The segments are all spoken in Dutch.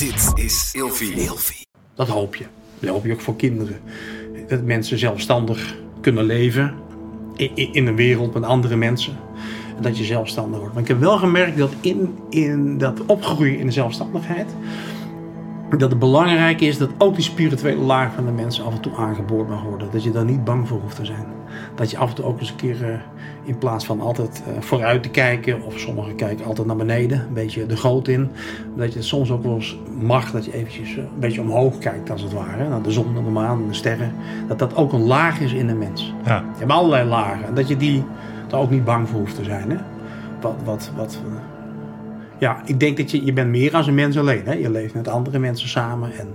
Dit is Ilfie. Dat hoop je. Dat hoop je ook voor kinderen. Dat mensen zelfstandig kunnen leven in, een wereld met andere mensen. En dat je zelfstandig wordt. Maar ik heb wel gemerkt dat in, in dat opgroeien in de zelfstandigheid... dat het belangrijk is dat ook die spirituele laag van de mensen af en toe aangeboord mag worden. Dat je daar niet bang voor hoeft te zijn. Dat je af en toe ook eens een keer eh, in plaats van altijd eh, vooruit te kijken... of sommigen kijken altijd naar beneden, een beetje de goot in... dat je het soms ook wel eens mag dat je eventjes eh, een beetje omhoog kijkt als het ware. Naar de zon, naar de maan, naar de sterren. Dat dat ook een laag is in de mens. Ja. Je hebt allerlei lagen. En dat je die daar ook niet bang voor hoeft te zijn. Hè? Wat, wat, wat, ja, ik denk dat je, je bent meer als een mens alleen. Hè? Je leeft met andere mensen samen. En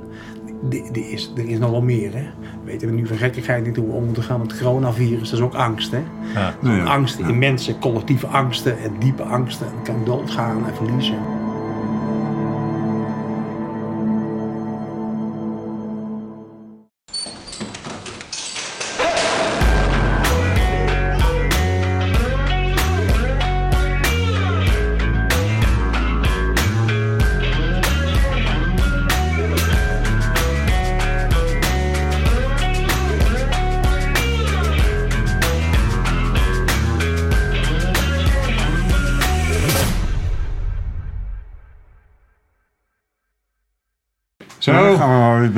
die, die is, er is nog wel meer. Hè? Weten we nu van gekkigheid niet hoe we om moeten gaan met het coronavirus. Dat is ook angst. Hè? Ja. Ja, ja. Angst in mensen, collectieve angsten en diepe angsten. En kan doodgaan en verliezen.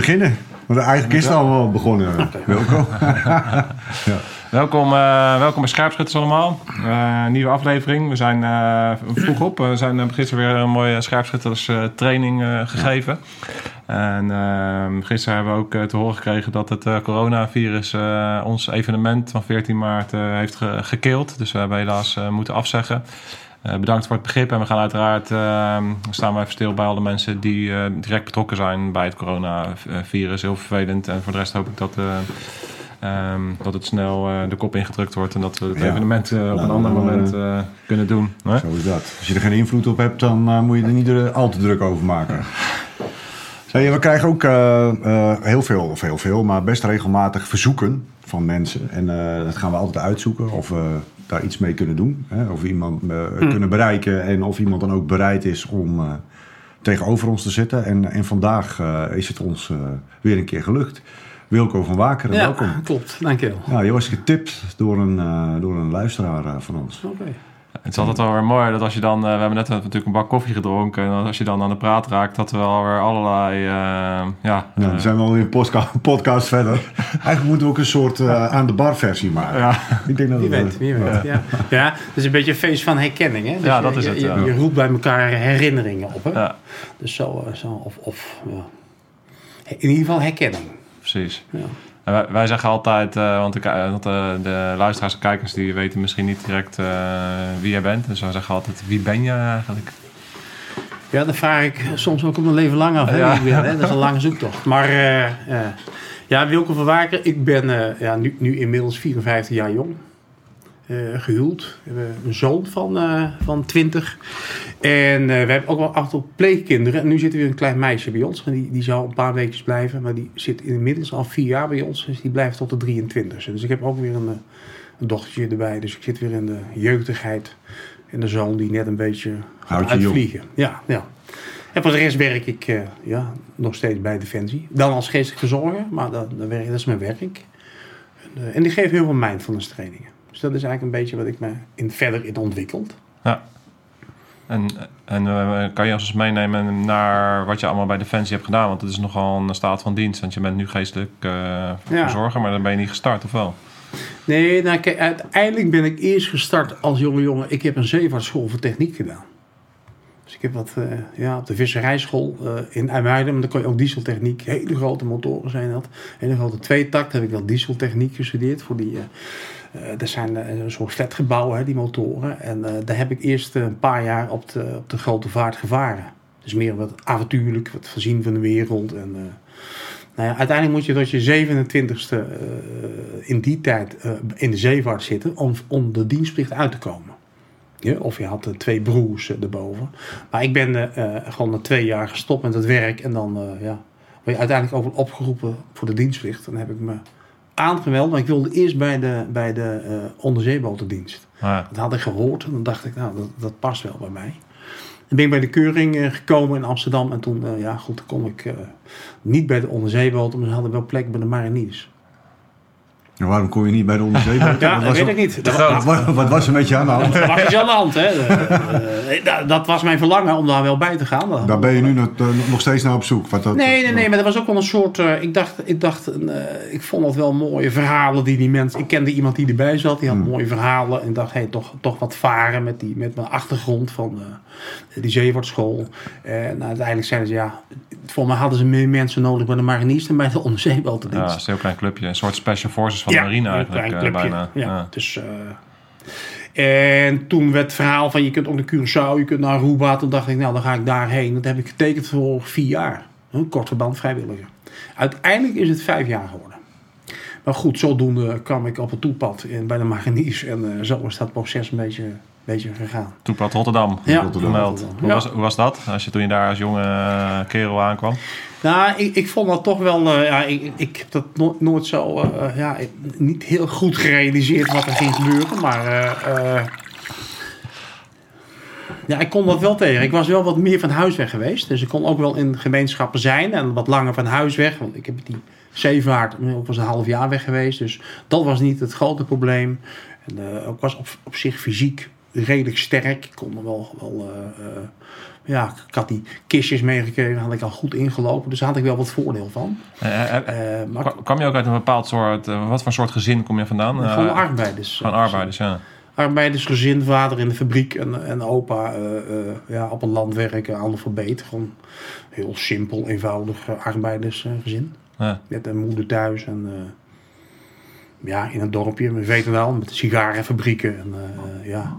Beginnen. Want eigenlijk is het al wel begonnen, Wilco. Welkom, eh, welkom bij Scherpschutters allemaal. Eh, nieuwe aflevering. We zijn eh, vroeg op. We zijn gisteren weer een mooie scherpschutters training gegeven. En eh, gisteren hebben we ook te horen gekregen dat het coronavirus ons evenement van 14 maart heeft ge gekeeld. Dus we hebben helaas moeten afzeggen. Eh, bedankt voor het begrip en we gaan uiteraard eh, staan we even stil bij alle mensen die eh, direct betrokken zijn bij het coronavirus. Heel vervelend. En voor de rest hoop ik dat, eh, ehm, dat het snel de kop ingedrukt wordt en dat we het Ja. evenement op Nou, een ander dan, moment kunnen doen. Hè? Zo is dat. Als je er geen invloed op hebt, dan moet je er niet al te druk over maken. We krijgen ook heel veel, of heel veel, maar best regelmatig verzoeken van mensen. En dat gaan we altijd uitzoeken of we daar iets mee kunnen doen. Hè? Of we iemand eh, kunnen bereiken en of iemand dan ook bereid is om eh, tegenover ons te zitten. En, en vandaag eh, is het ons weer een keer gelukt. Wilco van Wakeren, Ja, welkom. klopt. Dankjewel. Ja, je was getipt door een, door een luisteraar van ons. Oké. Het is altijd wel weer mooi dat als je dan, eh, we hebben net natuurlijk een bak koffie gedronken, en als je dan aan de praat raakt, dat we alweer allerlei, eh, ja, Ja, eh, we zijn wel weer een postka- podcast verder. Eigenlijk moeten we ook een soort eh, aan de bar versie maken. ja, Ik denk dat Wie het, weet, wie weet. Ja. Ja, het is een beetje een feest van herkenning. Hè? Dus Ja, je- dat is je, het, Je, ja. je roept bij elkaar herinneringen op. Hè? ja, Dus zo, zo of, of ja. in ieder geval herkenning. precies. Ja. Wij, wij zeggen altijd, eh, want, de, ki- want eh, de luisteraars en kijkers die weten misschien niet direct eh, wie jij bent. Dus wij zeggen altijd, wie ben je eigenlijk? ja, dat vraag ik soms ook op mijn leven lang af. Hè, Ja. ben, hè? Dat is een lange zoektocht. Maar ja, Wilco van Waker, ik ben ja, nu, nu inmiddels 54 jaar jong. Eh, gehuwd. We hebben een zoon van, eh, van 20. En eh, we hebben ook wel acht pleegkinderen. En nu zit er weer een klein meisje bij ons. En die, die zou een paar weken blijven. Maar die zit inmiddels al vier jaar bij ons. Dus die blijft tot de 23 Dus ik heb ook weer een, een dochtertje erbij. Dus ik zit weer in de jeugdigheid. En de zoon die net een beetje gaat jong. uitvliegen. Ja, ja. En voor de rest werk ik ja, nog steeds bij Defensie. Dan als geestelijke verzorger. Maar dat, dat, werk, dat is mijn werk. En, en die geeft heel veel mindfulness trainingen. Dus dat is eigenlijk een beetje wat ik me in, verder in ontwikkeld. Ja. En, en eh, kan je ons eens meenemen naar wat je allemaal bij Defensie hebt gedaan? Want het is nogal een staat van dienst. Want je bent nu geestelijk eh, verzorger, maar dan ben je niet gestart, of wel? Nee, nou, kijk, uiteindelijk ben ik eerst gestart als jonge jongen. Ik heb een zeevaartschool voor techniek gedaan. Dus ik heb wat eh, ja, op de visserijschool in IJmuiden. Maar dan kon je ook dieseltechniek. Hele grote motoren zijn dat. Hele grote tweetakt heb ik wel dieseltechniek gestudeerd. Voor die, eh, dat zijn eh, een soort flatgebouwen, die motoren. En eh, daar heb ik eerst een paar jaar op de, op de grote vaart gevaren. Dus meer wat avontuurlijk, wat voorzien van de wereld. En, nou ja, uiteindelijk moet je tot je 27ste eh, in die tijd in de zeevaart zitten om, om de dienstplicht uit te komen. Ja, of je had twee broers erboven. Maar ik ben gewoon na twee jaar gestopt met het werk. En dan eh, ja, word je uiteindelijk wel opgeroepen voor de dienstplicht. Dan heb ik me aangemeld. Maar ik wilde eerst bij de, bij de eh onderzeebotendienst. Ja. Dat had ik gehoord en dan dacht ik, nou, dat, dat past wel bij mij. ben ik bij de keuring eh, gekomen in Amsterdam. En toen, eh, ja goed, kon ik niet bij de onderzeeboot. Maar ze hadden wel plek bij de mariniers. En waarom kon je niet bij de onderzeeboot? Ja, Wat dat weet ik niet. Dat, Wat, wat- wat was er met je aan de hand? dat was iets aan de hand, hè. Eh, eh, dat- dat was mijn verlangen om daar wel bij te gaan. Daar ben je nu nog, eh, nog steeds naar op zoek. Wat dat, Nee, nee, nee, maar dat was ook wel een soort. ik dacht, ik, dacht ik vond het wel mooie verhalen die die mensen. Ik kende iemand die erbij zat, die had Hmm. mooie verhalen. En dacht, hé, toch, toch wat varen met, die, met mijn achtergrond van eh, die zeewaartschool. En uiteindelijk zeiden ze, ja, voor mij hadden ze meer mensen nodig bij de mariniers dan bij de onderzeeboten. Ja, het is een heel klein clubje. Een soort special forces van de marine een eigenlijk. klein eh, bijna. Ja. Ja. Dus, eh, en toen werd het verhaal van je kunt ook naar Curaçao, je kunt naar Aruba. Toen dacht ik, nou dan ga ik daarheen. Dat heb ik getekend voor vier jaar. Een kort verband vrijwilliger. Uiteindelijk is het vijf jaar geworden. Maar goed, zodoende kwam ik op het toepad in, bij de mariniers. En eh, zo is dat proces een beetje, beetje gegaan. Toepad Rotterdam. Ja, Rotterdam. Gemeld. Rotterdam. Hoe, Ja. was, hoe was dat? Als je toen je daar als jonge eh, kerel aankwam? Nou, ik, ik vond dat toch wel. eh, ja, ik, ik heb dat no- nooit zo. eh, ja, ik- niet heel goed gerealiseerd wat er ging gebeuren. Maar. eh, eh, ja, ik kon dat wel tegen. Ik was wel wat meer van huis weg geweest. Dus ik kon ook wel in gemeenschappen zijn. En wat langer van huis weg. Want ik heb die zeevaart. Was een half jaar weg geweest. Dus dat was niet het grote probleem. En eh, ik was op, op zich fysiek redelijk sterk. Ik kon er wel. wel eh, eh, ja, ik had die kistjes meegekregen, had ik al goed ingelopen. Dus daar had ik wel wat voordeel van. Maar Kwa- Kwam je ook uit een bepaald soort, wat voor soort gezin kom je vandaan? Gewoon arbeiders. Gewoon arbeiders, ja. Arbeidersgezin, vader in de fabriek en, en opa ja, op een land werken, analfabeet. Gewoon heel simpel, eenvoudig arbeidersgezin. Ja. Met een moeder thuis en eh, ja, in een dorpje, we weten wel, met sigarenfabrieken. En, eh. Ja,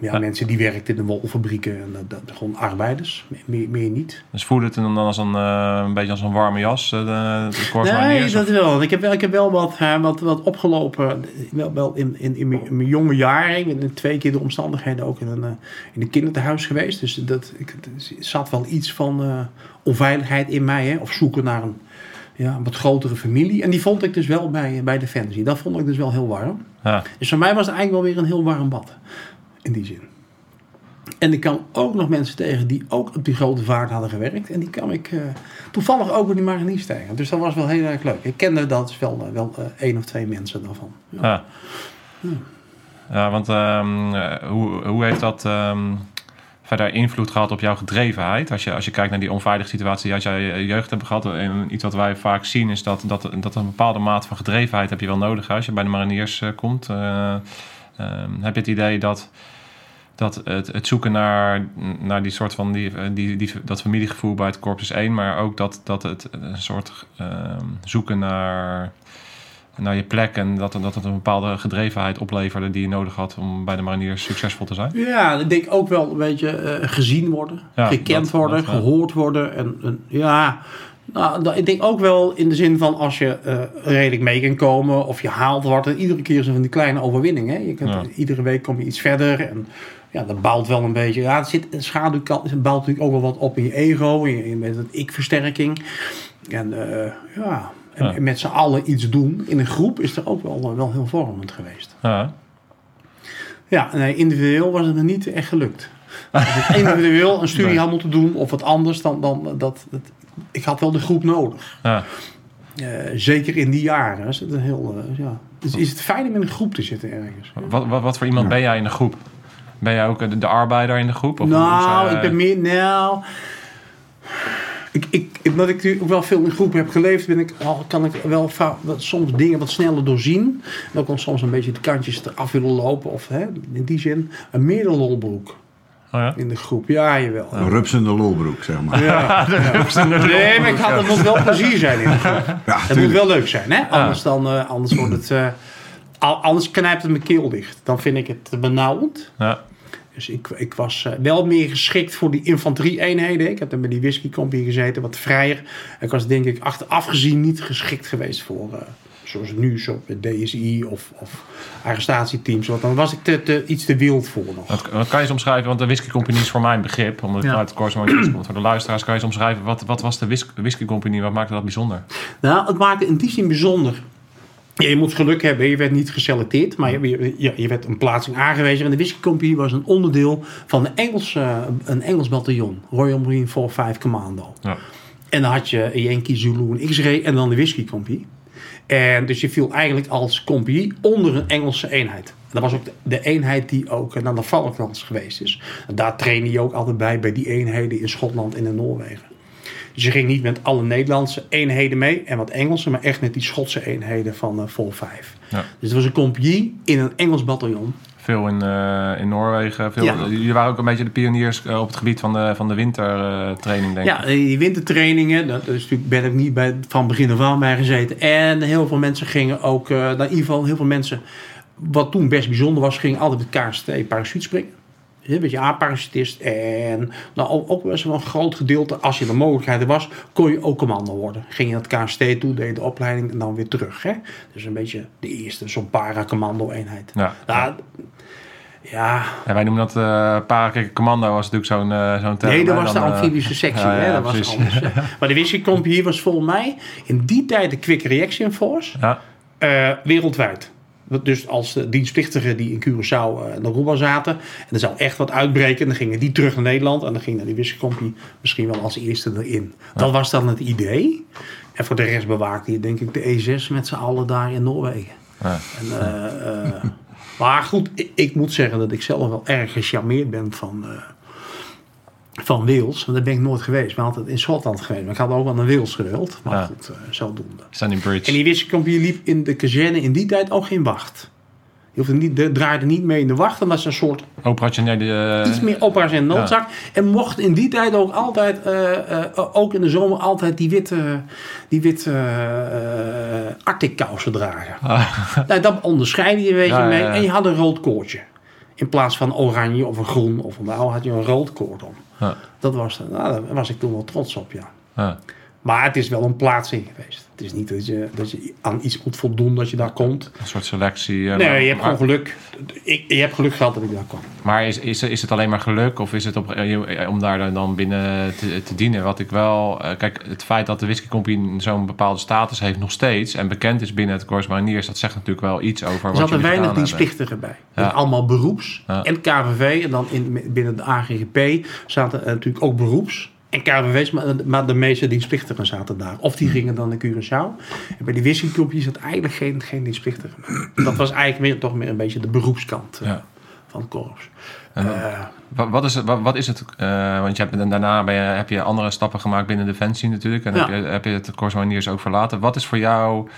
Ja. mensen die werkten in de wolfabrieken. En, dat, dat, gewoon arbeiders, meer, meer niet. Dus voelde het dan als een, eh, een beetje als een warme jas, eh, de, Nee, dat of- wel. Ik heb wel, ik heb wel wat, eh, wat, wat opgelopen. Wel, wel in, in, in, mijn, in mijn jonge jaren. Ik ben twee keer de omstandigheden ook in een, eh, in een kinderthuis geweest. Dus dat, ik, er zat wel iets van eh, onveiligheid in mij. Hè? Of zoeken naar een, ja, een wat grotere familie. En die vond ik dus wel bij, bij Defensie. Dat vond ik dus wel heel warm. Ja. Dus voor mij was het eigenlijk wel weer een heel warm bad. In die zin. En ik kwam ook nog mensen tegen die ook op die grote vaart hadden gewerkt. En die kwam ik eh, toevallig ook bij die mariniers tegen. Dus dat was wel heel erg leuk. Ik kende dat wel, eh, wel eh, één of twee mensen daarvan. Ja. Ja. Want ehm, eh, hoe, hoe heeft dat ehm, verder invloed gehad op jouw gedrevenheid? Als je, als je kijkt naar die onveilige situatie uit jouw jeugd hebt gehad. En iets wat wij vaak zien is dat, dat, dat een bepaalde mate van gedrevenheid heb je wel nodig als je bij de mariniers komt. Eh, ehm, heb je het idee dat, dat het, het zoeken naar, naar die soort van die, die, die, dat familiegevoel bij het korps is één, maar ook dat, dat het een soort ehm, zoeken naar naar je plek en dat, dat het een bepaalde gedrevenheid opleverde die je nodig had om bij de mariniers succesvol te zijn? Ja, ik denk ook wel een beetje eh, gezien worden, Ja, gekend dat- worden, dat, ja. gehoord worden. En, en ja, nou, ik denk ook wel in de zin van als je eh, redelijk mee kan komen of je haalt wat. En iedere keer zo van die kleine overwinning. Je kunt, Ja. Iedere week kom je iets verder. En ja, dat bouwt wel een beetje. Ja, het zit, een schaduwkant het bouwt natuurlijk ook wel wat op in je ego, in, in, met het ik-versterking. En eh, ja, en, Ja. met z'n allen iets doen in een groep is er ook wel, wel heel vormend geweest. Ja, Ja, nee, individueel was het me niet echt gelukt. Als ik individueel een studie Nee. had moeten doen of wat anders, dan, dan dat, dat, ik had wel de groep nodig. ja. Eh, zeker in die jaren. Is het een heel, eh, ja. Dus is het fijn om in een groep te zitten ergens. Wat, wat, wat voor iemand ben jij in de groep? Ben jij ook de, de arbeider in de groep? Of nou, eh, ik ben meer. Nou. Ik, ik, omdat ik natuurlijk ook wel veel in groepen heb geleefd, ben ik, al, kan ik wel wat, soms dingen wat sneller doorzien. En ook al soms een beetje de kantjes eraf willen lopen. Of hè, in die zin, een meer de lolbroek Oh ja? in de groep. Ja, jawel. Een rupsende lolbroek, zeg maar. Ja. Nee, maar ik had, het moet wel plezier zijn in de groep. Ja, Het moet wel leuk zijn, hè? Anders, dan, eh, anders wordt het... eh, anders knijpt het mijn keel dicht. Dan vind ik het te benauwend. Ja. Dus ik, ik was eh, wel meer geschikt voor die infanterie-eenheden. Ik heb dan bij die whiskycompie gezeten, wat vrijer. Ik was denk ik achteraf gezien niet geschikt geweest voor... zoals nu, zo DSI of, of arrestatieteams. Want dan was ik te, te, iets te wild voor nog. Wat, wat kan je eens omschrijven? Want de whisky company is voor mijn begrip, omdat Ja. uit het kom. Voor de luisteraars kan je eens omschrijven, wat, wat was de whis- whisky company? Wat maakte dat bijzonder? Nou, het maakte in die zin bijzonder. Ja, je moet geluk hebben. Je werd niet geselecteerd, maar je, je, je werd een plaatsing aangewezen. En de Whisky Company was een onderdeel van een Engels, een Engels bataljon. Royal Marine 4-5 Commando. Ja. En dan had je Yankee, Zulu en X-Ray en dan de Whisky Company. En dus je viel eigenlijk als compagnie onder een Engelse eenheid. Dat was ook de, eenheid die ook eh, naar de Falklands geweest is. Daar trainde je ook altijd bij, bij die eenheden in Schotland en in Noorwegen. Dus je ging niet met alle Nederlandse eenheden mee en wat Engelse, maar echt met die Schotse eenheden van eh Vol 5. Ja. Dus het was een compagnie in een Engels bataljon. Veel in, eh, in Noorwegen. Veel, Ja. Jullie waren ook een beetje de pioniers eh, op het gebied van de, van de wintertraining, denk ik. Ja, die wintertrainingen, dat is natuurlijk, ben ik niet bij, van begin af aan bij gezeten. En heel veel mensen gingen ook, eh in ieder geval heel veel mensen, wat toen best bijzonder was, gingen altijd met KST parachute springen. Een beetje A-parachutist. En nou, ook ook best wel een groot gedeelte, als je de mogelijkheid was, kon je ook commando worden. Ging je naar het KST toe, deed je de opleiding en dan weer terug. Hè? Dus een beetje de eerste, zo'n para-commando-eenheid. Ja. Nou, ja, Ja, wij noemen dat eh para commando was natuurlijk zo'n eh zo'n term. Nee, dat was de dan, eh, amfibische sectie. hè? ja, dat was anders. hè. Maar de Whisky Company was volgens mij in die tijd de Quick Reaction Force Ja, wereldwijd. Dus als de dienstplichtigen die in Curaçao eh, en Aruba zaten. En er zou echt wat uitbreken. Dan gingen die terug naar Nederland. En dan ging naar die Company misschien wel als eerste erin. Dat was dan het idee. En voor de rest bewaakte je denk ik de E6 met z'n allen daar in Noorwegen. ja. En, eh, eh, maar goed, ik, ik moet zeggen dat ik zelf wel erg gecharmeerd ben van, eh, van Wales. Want daar ben ik nooit geweest. Ben altijd in Schotland geweest. Maar ik had ook wel naar Wales gewild. Maar Ja. goed, eh, zodoende. Standing Bridge. En die wisselkampioen liep in de kazerne in die tijd ook geen wacht. Je hoefde niet, de, draaide niet mee in de wacht. Omdat ze een soort Operationele... eh, iets meer opera's en noodzak. En mocht in die tijd ook altijd, eh, ook in de zomer, altijd die witte, die witte Arctic kousen dragen. Nou, dat onderscheidde je weet je Ja, ja, mee. En je had een rood koordje. In plaats van oranje of een groen of een blauw had je een rood koord om. Ja. Dat was, nou, daar was ik toen wel trots op, ja. Maar het is wel een plaatsing geweest. Het is niet dat je, dat je aan iets moet voldoen dat je daar komt. Een soort selectie. eh, Nee, je hebt gewoon geluk. Ik, je hebt geluk gehad dat ik daar kwam. Maar is, is, is het alleen maar geluk of is het op, eh, om daar dan binnen te, te dienen? Wat ik wel... eh, kijk, het feit dat de Whisky Company zo'n bepaalde status heeft nog steeds... en bekend is binnen het Corps Mariniers... dat zegt natuurlijk wel iets over Er wat zaten weinig dienstplichtigen bij. Ja. Allemaal beroeps. Ja. En KVV. En dan in, binnen de AGGP zaten natuurlijk ook beroeps. En KVV's, maar, maar de meeste dienstplichtigen zaten daar. Of die gingen dan naar Curaçao. En bij die wisselklompjes zat eigenlijk geen, geen dienstplichtigen. Dat was eigenlijk meer, toch meer een beetje de beroepskant eh, Ja. van het korps. En Eh, Wat, is het, wat, is het? eh, want je hebt, en daarna ben je, heb je andere stappen gemaakt binnen Defensie natuurlijk. En Ja. heb, je, heb je het Corps Mariniers ook verlaten. Wat is voor jou,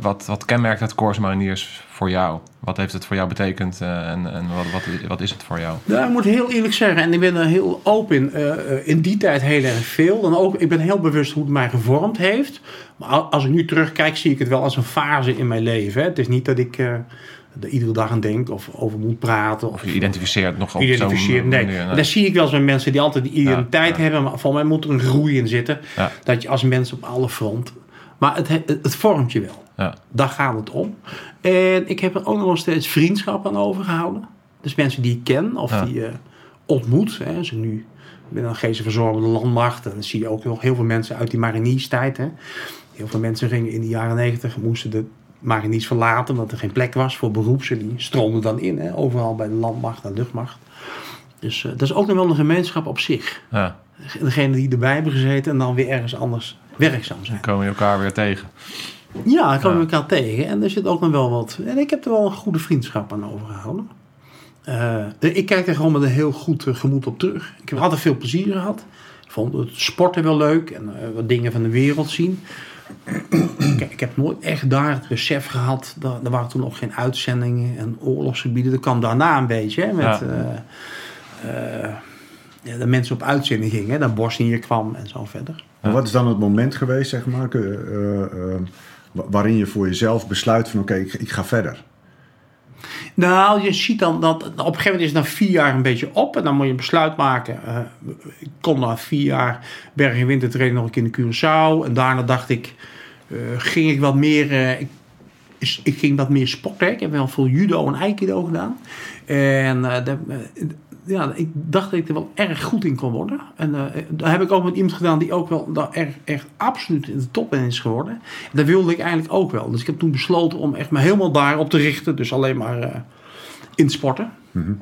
wat, wat kenmerkt het Corps Mariniers voor jou? Wat heeft het voor jou betekend eh, en, en wat, wat, wat is het voor jou? Nou, ik moet heel eerlijk zeggen, en ik ben er heel open in. eh, in die tijd heel erg veel. Dan ook, ik ben heel bewust hoe het mij gevormd heeft. Maar al- als ik nu terugkijk, zie ik het wel als een fase in mijn leven. Hè. Het is niet dat ik er iedere dag aan denk of over moet praten. Of, Of je identificeert nog op identificeert. zo'n Nee. dat zie ik wel eens bij mensen die altijd die identiteit ja. hebben. Maar voor mij moet er een groei in zitten. Ja. Dat je als mens op alle fronten. Maar het, het, het vormt je wel. Ja. Daar gaat het om. En ik heb er ook nog steeds vriendschap aan overgehouden. Dus mensen die ik ken of die eh ontmoet. Hè, ik nu ik ben dan geestverzorgende landmacht. En dan zie je ook nog heel veel mensen uit die marinierstijd. Hè. Heel veel mensen gingen in de jaren negentig, moesten de mariniers verlaten. Omdat er geen plek was voor beroepsen. Die stroomden dan in. Hè, overal bij de landmacht en luchtmacht. Dus eh, dat is ook nog wel een gemeenschap op zich. Ja, Degene die erbij hebben gezeten en dan weer ergens anders werkzaam zijn. komen je elkaar weer tegen. Ja, ik kom Ja. elkaar tegen. En er zit ook nog wel wat. En ik heb er wel een goede vriendschap aan overgehouden. Eh, ik kijk er gewoon met een heel goed eh, gemoed op terug. Ik heb altijd veel plezier gehad. Ik vond het sporten wel leuk en wat dingen van de wereld zien. Kijk, ik heb nooit echt daar het besef gehad. Dat, er waren toen nog geen uitzendingen en oorlogsgebieden. Dat kwam daarna een beetje. Hè, met, Ja. eh, eh, ja, de mensen op uitzending gingen. Hè, dat Bosnië kwam en zo verder. Maar wat is dan het moment geweest, zeg maar, eh, wa- waarin je voor jezelf besluit van oké, ik, ik ga verder? Nou, je ziet dan dat op een gegeven moment is het na vier jaar een beetje op. En dan moet je een besluit maken. Eh, ik kon na vier jaar berg- en wintertraining nog een keer in Curaçao. En daarna dacht ik, eh, ging ik wat meer... eh, ik, ik ging wat meer sporten. Ik heb wel veel judo en aikido gedaan. En de- ja, ik dacht dat ik er wel erg goed in kon worden. En uh, daar heb ik ook met iemand gedaan die ook wel daar echt, echt absoluut in de top in is geworden. En dat wilde ik eigenlijk ook wel. Dus ik heb toen besloten om echt me helemaal daarop te richten. Dus alleen maar uh, in sporten. Mm -hmm.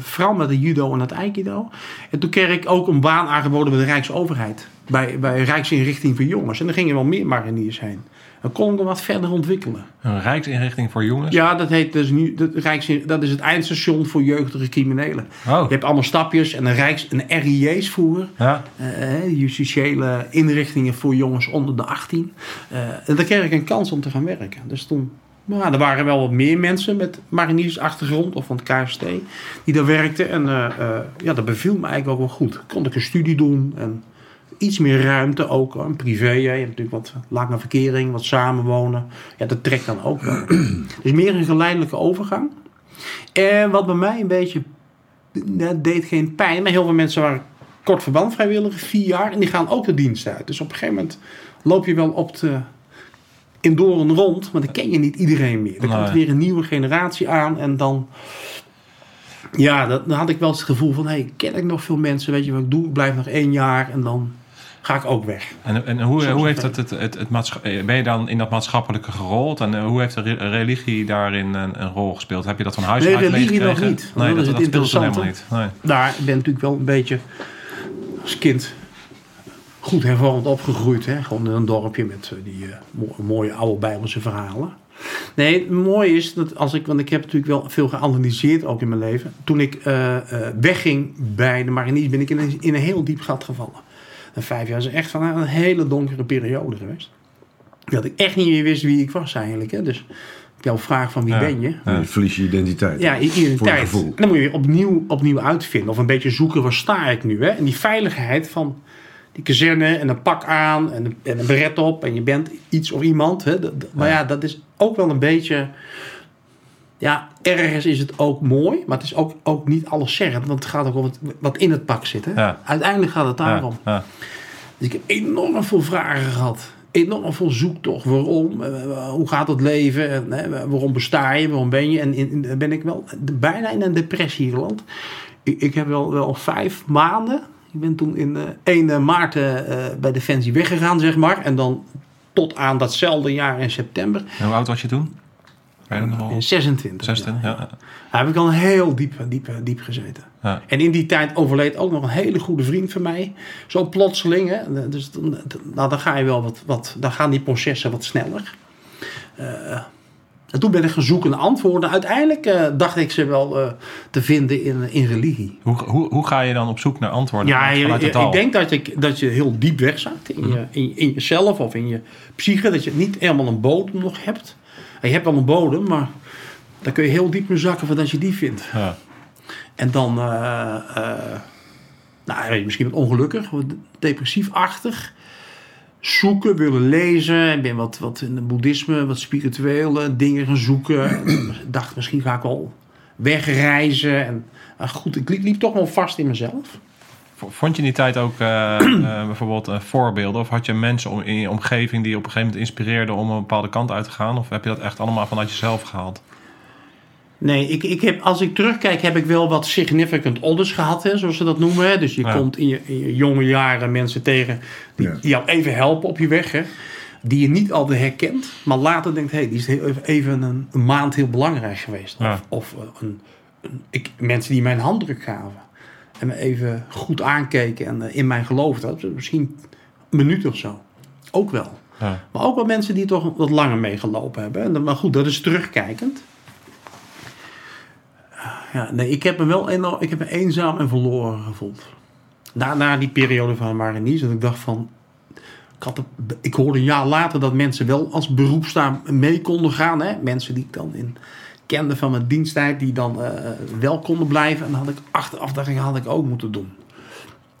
vooral met de judo en het aikido. En toen kreeg ik ook een baan aangeboden bij de Rijksoverheid. Bij, bij Rijksinrichting voor Jongens. En er gingen wel meer mariniers heen. Dan kon ik hem wat verder ontwikkelen. Een rijksinrichting voor jongens? Ja, dat heet dus nu. Dat, Rijks, dat is het eindstation voor jeugdige criminelen. Oh. Je hebt allemaal stapjes en een, Rijks, een RIJ's voeren. Ja. Uh, justitiële inrichtingen voor jongens onder de 18. Uh, en daar kreeg ik een kans om te gaan werken. Dus toen. Nou, er waren wel wat meer mensen met mariniersachtergrond of van het KST die daar werkten. En uh, ja, dat beviel me eigenlijk ook wel goed. Kon ik een studie doen en iets meer ruimte ook. Een privé, je hebt natuurlijk wat lange verkering, wat samenwonen. Ja, dat trekt dan ook wel. dus meer een geleidelijke overgang. En wat bij mij een beetje, dat deed geen pijn. Maar heel veel mensen waren kort verband vrijwilliger, vier jaar. En die gaan ook de dienst uit. Dus op een gegeven moment loop je wel op de, in door en rond. Maar dan ken je niet iedereen meer. Er Nee. komt weer een nieuwe generatie aan. En dan... Ja, dat- dan had ik wel eens het gevoel van... Hey, ken ik nog veel mensen? Weet je wat ik doe? Ik blijf nog één jaar en dan ga ik ook weg. En, en hoe, hoe heeft het, het, het, het eh, ben je dan in dat maatschappelijke gerold? En eh, hoe heeft de re- religie daarin een, een rol gespeeld? Heb je dat van huis Nee, uit religie nog niet. Nee, Dat is dat, het helemaal niet. Nee. Daar ben ik natuurlijk wel een beetje als kind goed hervormd opgegroeid. Hè? Gewoon in een dorpje met eh, die eh, mo- mooie oude Bijbelse verhalen. Nee, het mooie is dat als ik, want ik heb natuurlijk wel veel geanalyseerd ook in mijn leven. Toen ik eh, eh, wegging bij de mariniers ben ik in een, in een heel diep gat gevallen. En vijf jaar is echt van een hele donkere periode geweest. Dat ik echt niet meer wist wie ik was eigenlijk. Hè? Dus jouw vraag van wie Ja. ben je? Je verlies je identiteit. Ja, Voor identiteit. gevoel. En dan moet je weer opnieuw, opnieuw uitvinden. Of een beetje zoeken, waar sta ik nu? Hè? En die veiligheid van die kazerne en een pak aan en een, en een beret op. En je bent iets of iemand. Hè? Dat- maar ja, dat is ook wel een beetje... Ja, ergens is het ook mooi. Maar het is ook, ook niet alles zeggend. Want het gaat ook om het, wat in het pak zit. Hè? Ja. Uiteindelijk gaat het daarom. Ja, ja. Dus ik heb enorm veel vragen gehad. Enorm veel zoektocht. Waarom? Eh, Hoe gaat het leven? Waarom besta je? Waarom ben je? En in, in- ben ik wel bijna in een depressie geland. Ik, ik heb wel, wel vijf maanden. Ik ben toen in eh 1 maart eh, bij Defensie weggegaan, zeg maar. En dan tot aan datzelfde jaar in september. En hoe oud was je toen? Weet je dat nog wel? In 26. 16, ja. ja. Daar heb ik al heel diep, diep, diep gezeten. Ja. En in die tijd overleed ook nog een hele goede vriend van mij. Zo plotseling. Hè? Dus dan, nou, dan ga je wel wat, wat. Dan gaan die processen wat sneller. Eh, en toen ben ik gaan zoeken naar antwoorden. Uiteindelijk eh, dacht ik ze wel eh, te vinden in, in religie. Hoe, hoe, hoe ga je dan op zoek naar antwoorden Ja, je- je- het ik denk dat, ik, dat je heel diep wegzakt in, je, in, in jezelf of in je psyche. Dat je niet helemaal een bodem nog hebt. En je hebt wel een bodem, maar dan kun je heel diep in zakken voordat je die vindt. Ja. En dan, eh, eh, nou, misschien wat ongelukkig, wat depressief-achtig. Zoeken, willen lezen. Ik ben wat, wat in het boeddhisme, wat spirituele dingen gaan zoeken. En ik dacht, misschien ga ik wel wegreizen. En, maar goed, ik liep, liep toch wel vast in mezelf. Vond je in die tijd ook eh, eh, bijvoorbeeld eh, voorbeelden? Of had je mensen om, in je omgeving die je op een gegeven moment inspireerden om een bepaalde kant uit te gaan? Of heb je dat echt allemaal vanuit jezelf gehaald? Nee, ik, ik heb, als ik terugkijk, heb ik wel wat significant others gehad, hè, zoals ze dat noemen. Hè. Dus je Ja. komt in je, in je jonge jaren mensen tegen die Ja. jou even helpen op je weg. Hè, die je niet altijd herkent, maar later denkt, hé, hey, die is heel- even een, een maand heel belangrijk geweest. Ja. Of, of een, een- ik, mensen die mij een handdruk gaven. En me even goed aankeken en eh, in mij geloofden. Dat Misschien een minuut of zo. Ook wel. Ja. Maar ook wel mensen die toch wat langer meegelopen hebben. En dan- Maar goed, dat is terugkijkend. Ja, nee, ik heb me wel enorm, ik heb me eenzaam en verloren gevoeld. Na, na die periode van Marinies, dat ik dacht van... Ik, had ik hoorde een jaar later dat mensen wel als beroepstaan mee konden gaan. Hè? Mensen die ik dan in, kende van mijn diensttijd, die dan eh, wel konden blijven. En dan had ik achteraf dacht ik, had ik ook moeten doen.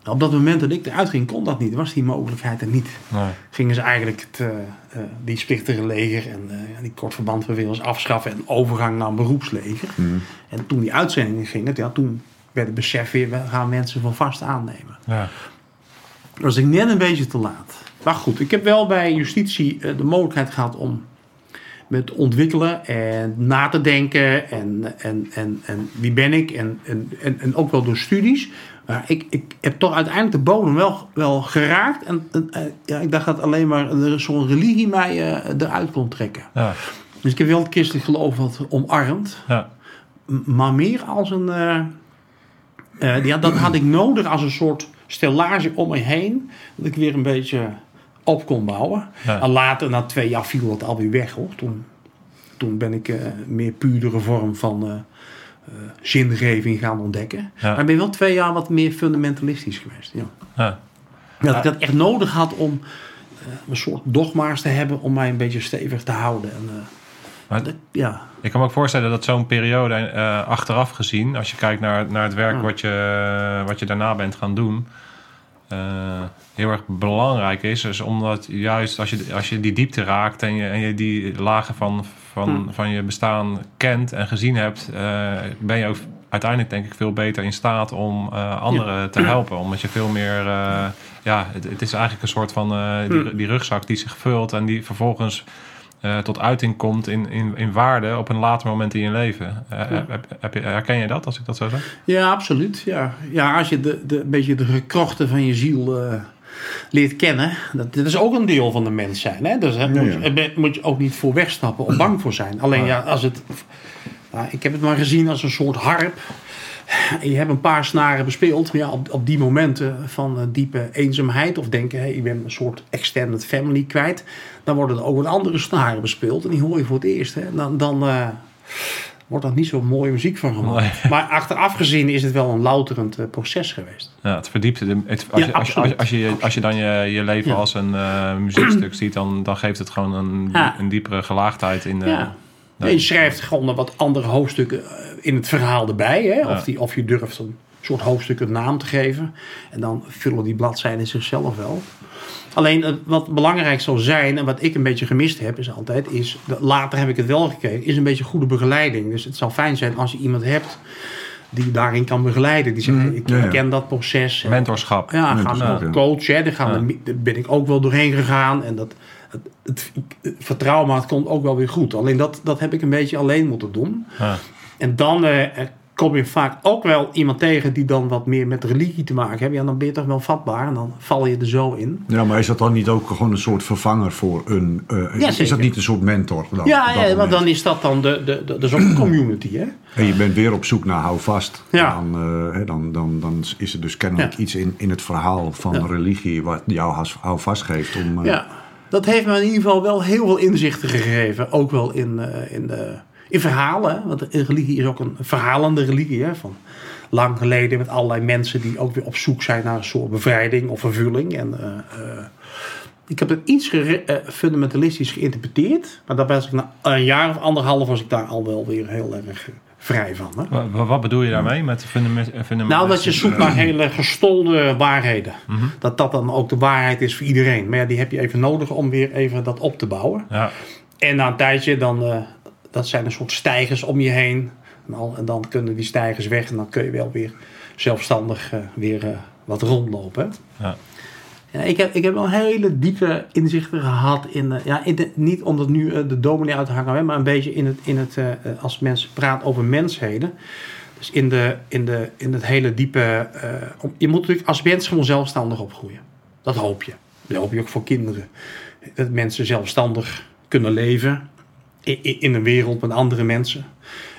Op dat moment dat ik eruit ging, kon dat niet. Was die mogelijkheid er niet Nee. gingen ze eigenlijk het, eh, eh, die splichtige leger en die kortverbandbewegers afschaffen en overgang naar een beroepsleger. En toen die uitzendingen gingen, ja, toen werd het besef weer, we gaan mensen van vast aannemen. Ja. Dat was ik net een beetje te laat. Maar goed, ik heb wel bij justitie de mogelijkheid gehad om met ontwikkelen en na te denken. En, en, en, en wie ben ik? En, en, en, en ook wel door studies. Maar ik, ik heb toch uiteindelijk de bodem wel, wel geraakt. En, en, ja, ik dacht dat alleen maar zo'n religie mij eh, eruit kon trekken. Ja, Dus ik heb wel het christelijk geloof wat omarmd. ja, Maar meer als een. eh, eh, ja, dat had ik nodig als een soort stellage om me heen. Dat ik weer een beetje op kon bouwen. Ja. En later, na twee jaar, viel dat alweer weg hoor. Toen, toen ben ik eh, meer puurdere vorm van eh, eh, zingeving gaan ontdekken. Ja. Maar ik ben wel twee jaar wat meer fundamentalistisch geweest. Ja. ja. Dat ik dat echt nodig had om een soort dogma's te hebben om mij een beetje stevig te houden. En, Maar dat- ja. Ik kan me ook voorstellen dat zo'n periode achteraf gezien, als je kijkt naar, naar het werk wat, je, wat je daarna bent gaan doen, eh, heel erg belangrijk is. Dus omdat juist als je, als je die diepte raakt en je, en je die lagen van, van, Hm. van je bestaan kent en gezien hebt, eh, ben je ook uiteindelijk denk ik veel beter in staat om eh, anderen te helpen. Omdat je veel meer, ja, het, het is eigenlijk een soort van die, Hm. die rugzak die zich vult en die vervolgens eh, tot uiting komt in, in, in waarde op een later moment in je leven. Eh, heb, heb je, herken je dat als ik dat zo zeg? Ja, absoluut. Ja, ja als je de, de, een beetje de gekrochten van je ziel eh, leert kennen. Dat, dat is ook een deel van de mens zijn. Hè? Dus daar Ja, moet, ja. moet je ook niet voor wegstappen of bang voor zijn. Alleen ja, als het... Nou, ik heb het maar gezien als een soort harp. En je hebt een paar snaren bespeeld. Maar ja, op, op die momenten van eh, diepe eenzaamheid. Of denken, hey, ik ben een soort extended family kwijt. Dan worden er ook wat andere snaren bespeeld. En die hoor je voor het eerst. Hè? Dan, dan eh, wordt er niet zo mooie muziek van gemaakt. Maar achteraf gezien is het wel een louterend eh, proces geweest. Ja, het verdiept. het- Het, als, Ja, je, als, je, als, je, als, je, als je dan je, je leven Ja. als een muziekstuk ziet, dan, dan geeft het gewoon een, Ja. een diepere gelaagdheid in de. Je schrijft gewoon wat andere hoofdstukken eh, in het verhaal erbij. Hè? Ja. Of, die, of je durft een soort hoofdstuk een naam te geven. En dan vullen die bladzijden zichzelf wel. Alleen eh, wat belangrijk zal zijn, en wat ik een beetje gemist heb, is altijd, is, later heb ik het wel gekregen, is een beetje goede begeleiding. Dus het zou fijn zijn als je iemand hebt die daarin kan begeleiden. Die zegt, Mhm. ik Ja, ja. ken dat proces. En- Mentorschap. ja, gaan Mentorschap, ja. coach, hè, daar, gaan Ja. daar ben ik ook wel doorheen gegaan. En dat, het, vertrouwen, maar het komt ook wel weer goed. Alleen dat, dat heb ik een beetje alleen moeten doen. En dan eh, kom je vaak ook wel iemand tegen die dan wat meer met religie te maken heeft. Ja, dan ben je toch wel vatbaar en dan val je er zo in. Ja, maar is dat dan niet ook gewoon een soort vervanger voor een... eh, Ja, is dat niet een soort mentor? Dan, ja, ja want dan is dat dan de, de, de, een community, hè? En je bent weer op zoek naar hou vast. Ja. Dan, eh, dan, dan, dan is er dus kennelijk Ja. iets in, in het verhaal van religie... wat jou has- hou vast geeft om... Ja, dat heeft me in ieder geval wel heel veel inzichten gegeven. Ook wel in, eh, in, de, in verhalen. Want een religie is ook een verhalende religie. Hè? Van lang geleden met allerlei mensen die ook weer op zoek zijn naar een soort bevrijding of vervulling. En, eh, eh, ik heb het iets eh, fundamentalistisch geïnterpreteerd. Maar daar was ik na een jaar of anderhalf was ik daar al wel weer heel erg eh, vrij van. Hè? Wa- wa- Wat bedoel je daarmee met fundament? fundament- Nou, dat je zoekt naar hele gestolde waarheden. Dat dat dan ook de waarheid is voor iedereen. Maar ja, die heb je even nodig om weer even dat op te bouwen. Ja, En na een tijdje, dan, eh, dat zijn een soort stijgers om je heen. En, al, en dan kunnen die stijgers weg en dan kun je wel weer zelfstandig eh, weer eh, wat rondlopen. Ja, ik, heb, ik heb wel hele diepe inzichten gehad in, eh, ja, niet om dat nu eh, de dominee uit te hangen, maar een beetje in het, in het eh, als mensen praten over mensheden. Dus in, de, in, de, in het hele diepe, je moet natuurlijk als mens gewoon zelfstandig opgroeien. Dat hoop je. Dat hoop je ook voor kinderen. Dat mensen zelfstandig kunnen leven in, in- in een wereld met andere mensen.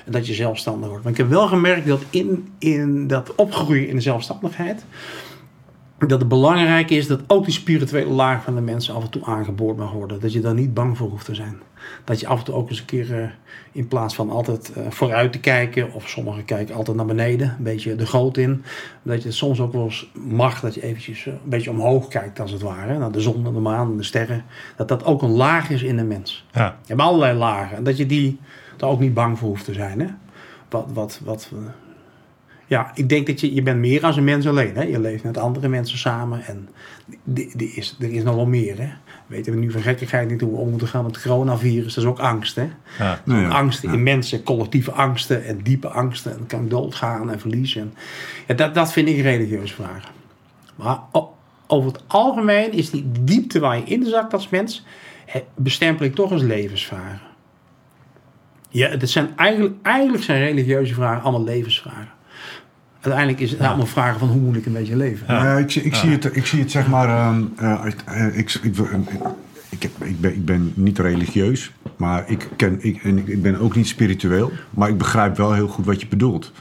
En dat je zelfstandig wordt. Maar ik heb wel gemerkt dat in, in dat opgroeien in de zelfstandigheid dat het belangrijk is dat ook die spirituele laag van de mensen af en toe aangeboord mag worden. Dat je daar niet bang voor hoeft te zijn. Dat je af en toe ook eens een keer, eh, in plaats van altijd eh, vooruit te kijken, of sommigen kijken altijd naar beneden, een beetje de goot in, dat je het soms ook wel eens mag dat je eventjes eh, een beetje omhoog kijkt, als het ware, naar de zon de maan de sterren. Dat dat ook een laag is in de mens. ja. Je hebt allerlei lagen. En dat je die daar ook niet bang voor hoeft te zijn. Hè? Wat, wat, wat, ja, ik denk dat je, je bent meer als een mens alleen. Hè? Je leeft met andere mensen samen. En die, die is, er is nog wel meer. Hè? Weten we nu van gekkigheid niet hoe we om moeten gaan met het coronavirus. Dat is ook angst. Hè? ja. Ja, angsten ja. in mensen, collectieve angsten en diepe angsten. En kan doodgaan en verliezen. En, ja, dat, dat vind ik religieuze vragen. Maar over het algemeen is die diepte waar je inzakt als mens, bestempel ik toch als levensvragen. Ja, het zijn eigenlijk, eigenlijk zijn religieuze vragen allemaal levensvragen. Uiteindelijk is het allemaal vragen van hoe moet ik een beetje leven. Ja. ik, zie- ik, zie het, ik zie het zeg maar. ehm, eh, eh, ik, ik, ik, ik, heb- ik, ben, ik ben niet religieus, maar ik, ken, ik, en ik, ben ook niet spiritueel. Maar ik begrijp wel heel goed wat je bedoelt.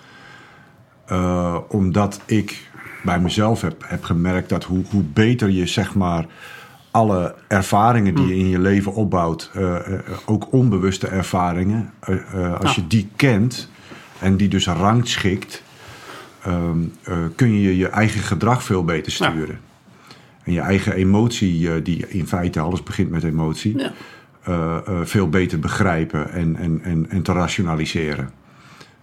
Eh, omdat ik bij mezelf heb, heb gemerkt dat hoe, hoe beter je zeg maar alle ervaringen die je in je leven opbouwt, eh, eh, ook onbewuste ervaringen, eh, eh, als Ja. je die kent en die dus rangschikt, ehm, eh, kun je je eigen gedrag veel beter Ja. sturen. En je eigen emotie, eh, die in feite alles begint met emotie, Ja. eh, veel beter begrijpen en, en, en, en te rationaliseren.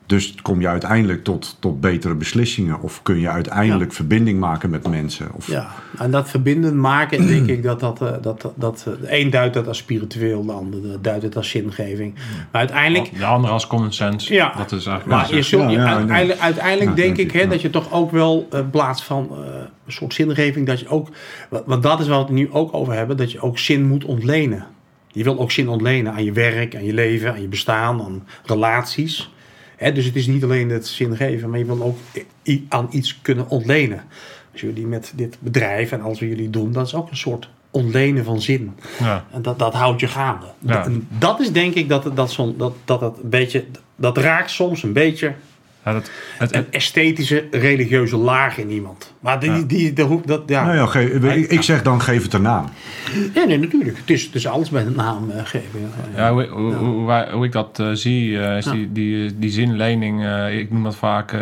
Dus kom je uiteindelijk tot, tot betere beslissingen of kun je uiteindelijk verbinding maken met mensen. Of, Ja, en dat verbinden maken, denk ik dat dat, eh, dat, dat, dat eh, de een duidt dat als spiritueel, de ander duidt het als zingeving. Maar uiteindelijk, De andere als common sense. Ja. Dat is eigenlijk maar je zult, Ja, uiteindelijk, denk denk ik hè, dat je toch ook wel eh, in plaats van eh, een soort zingeving, dat je ook, wa- want dat is waar we het nu ook over hebben, dat je ook zin moet ontlenen. Je wil ook zin ontlenen aan je werk, aan je leven, aan je bestaan, aan relaties. Dus het is niet alleen het zin geven, maar je wil ook aan iets kunnen ontlenen. Als jullie met dit bedrijf en alles wat jullie doen, dat is ook een soort ontlenen van zin. Ja. En dat, dat houdt je gaande. Ja. En dat is denk ik dat dat, zo'n- dat, dat het een beetje, dat raakt soms een beetje Ja, dat, het, een esthetische, religieuze laag in iemand. Maar die, Ja. die, dat, ja. Nou ja, ge- ik, ik zeg dan geef het een naam. Ja, nee, natuurlijk. Het is, het is alles met een naam eh, geven. Ja. Ja, hoe, hoe, hoe, hoe ik dat eh, zie, eh, is Ja. die, die, die zinlening, eh, ik noem dat vaak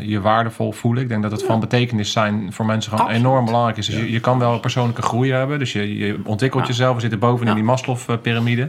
je waardevol voelen. Ik denk dat het van betekenis zijn voor mensen gewoon Absoluut. enorm belangrijk is. Dus je, je kan wel persoonlijke groei hebben, dus je, je ontwikkelt Ja. jezelf. We zitten bovenin Ja. die Maslow-pyramide.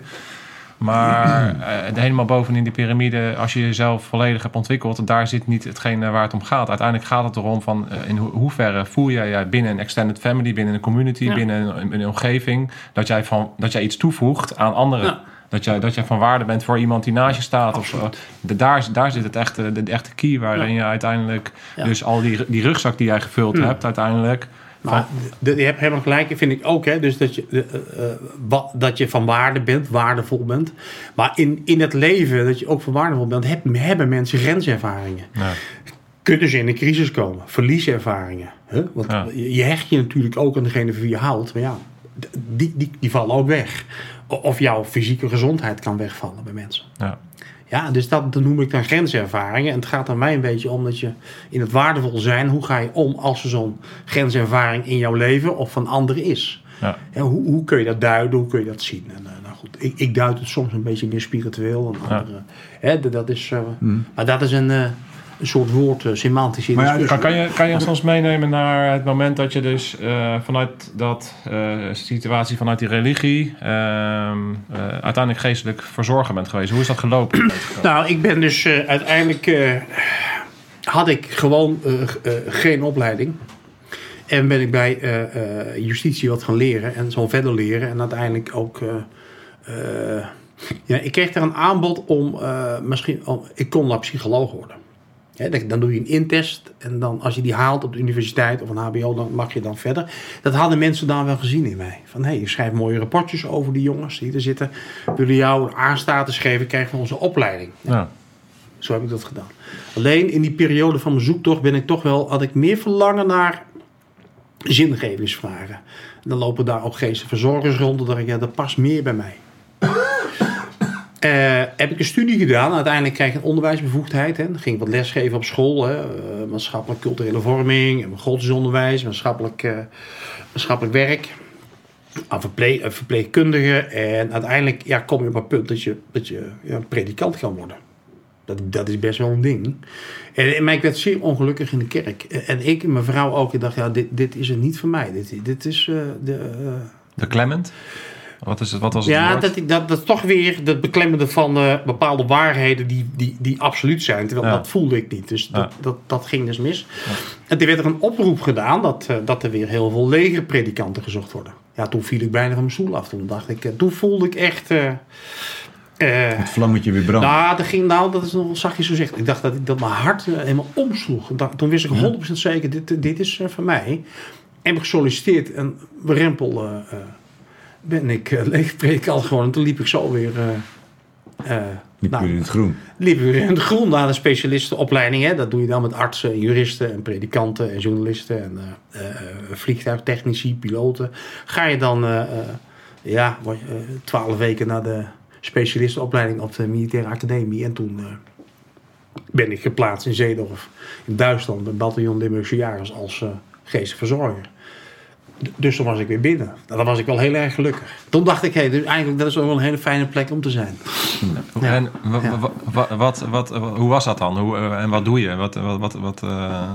Maar eh, helemaal bovenin die piramide, als je jezelf volledig hebt ontwikkeld, daar zit niet hetgeen waar het om gaat. Uiteindelijk gaat het erom van eh, in ho- hoeverre voel jij jij binnen een extended family, binnen een community, Ja. binnen een, een omgeving, dat jij, van, dat jij iets toevoegt aan anderen. Ja. Dat jij, dat jij van waarde bent voor iemand die naast je staat. Of, zo. de, daar, daar zit het echte, de, de echte key waarin je uiteindelijk... Dus al die, die rugzak die jij gevuld Hmm. hebt uiteindelijk... Maar je hebt helemaal gelijk, vind ik ook. Hè, dus dat je, de, eh, eh, wat, dat je van waarde bent, waardevol bent. Maar in, in het leven, dat je ook van waardevol bent, heb, hebben mensen grenservaringen. Ja. Kunnen ze in een crisis komen? Verlieservaringen. Hè? Want Ja. je, hecht je natuurlijk ook aan degene van wie je houdt. Maar ja, die, die, die vallen ook weg. Of jouw fysieke gezondheid kan wegvallen bij mensen. Ja. Ja, dus dat, dat noem ik dan grenservaringen. En het gaat er mij een beetje om dat je in het waardevol zijn, hoe ga je om als er zo'n grenservaring in jouw leven of van anderen is? Ja. Ja, hoe, hoe kun je dat duiden, hoe kun je dat zien? En, eh, nou goed, ik, ik duid het soms een beetje meer spiritueel. En Ja. andere, hè, dat- dat is, eh, Maar dat is een, eh, een soort woord, eh, semantische Maar ja, discussie. Kan, je, kan je ons meenemen naar het moment dat je dus eh, vanuit dat eh, situatie, vanuit die religie, ehm, eh, uiteindelijk geestelijk verzorger bent geweest? Hoe is dat gelopen? Nou, ik ben dus uiteindelijk. had ik gewoon geen opleiding. En ben ik bij justitie wat gaan leren en zo verder leren. En uiteindelijk ook. ja, ik kreeg er een aanbod om misschien. om- ik kon dan psycholoog worden. Dan- doe je een intest en dan als je die haalt op de universiteit of een HBO, dan mag je dan verder. Dat hadden mensen dan wel gezien in mij. Van hé, hey, je schrijft mooie rapportjes over die jongens die er zitten. Willen jou aanstatus geven, krijg je onze opleiding. Ja. Zo heb ik dat gedaan. Alleen in die periode van mijn zoektocht ben ik toch wel, had ik meer verlangen naar zingevingsvragen. En dan lopen daar ook geestverzorgers rond. Dan dacht ik, ja, dat past meer bij mij. Eh, heb ik een studie gedaan. Uiteindelijk kreeg ik een onderwijsbevoegdheid. Hè. Ging ik wat lesgeven op school. Hè. Eh, maatschappelijk culturele vorming. en Godsdienstonderwijs. Maatschappelijk, eh, maatschappelijk werk. Aan verpleeg, eh, verpleegkundige. En uiteindelijk ja, kom je op een punt dat je, dat je predikant kan worden. Dat, dat is best wel een ding. En, maar ik werd zeer ongelukkig in de kerk. En ik en mijn vrouw ook. Ik dacht, ja, dit, dit is het niet voor mij. Dit, dit is de... De Clement? Wat, is het, wat was het ja, dat, dat, dat is toch weer het beklemmende van eh, bepaalde waarheden die, die, die absoluut zijn. Terwijl Ja. dat voelde ik niet. Dus dat, Ja. dat, dat ging dus mis. En toen werd er een oproep gedaan dat, eh, dat er weer heel veel legerpredikanten gezocht worden. Ja, toen viel ik bijna van mijn stoel af. Toen dacht ik, eh, toen voelde ik echt... Het vlammetje weer brandt. nou, dat ging, nou, dat is nog zachtjes gezegd. Ik dacht dat, ik, dat mijn hart helemaal omsloeg. Dacht- toen wist ik 100% zeker, dit, dit is van mij. En heb ik gesolliciteerd en rempel ben ik uh, leegpredikant gewoon. En toen liep ik zo weer... eh, Niet nou, in het groen. liepen we in het groen naar de specialistenopleiding. Hè. Dat doe je dan met artsen, juristen en predikanten en journalisten en vliegtuigtechnici, piloten. Ga je dan ja, twaalf weken naar de specialistenopleiding op de militaire academie. En toen ben ik geplaatst in Zeedorf in Duitsland bij bataljon Limburgse Jagers als geestelijk verzorger. D- Dus toen was ik weer binnen. Nou, dan was ik wel heel erg gelukkig. Toen dacht ik, hé, dus eigenlijk dat is ook wel een hele fijne plek om te zijn. Ja. En wa- Ja. wa- wa- wat, wat, hoe was dat dan? Hoe, eh, en wat doe je? Wat, wat, wat, wat, eh,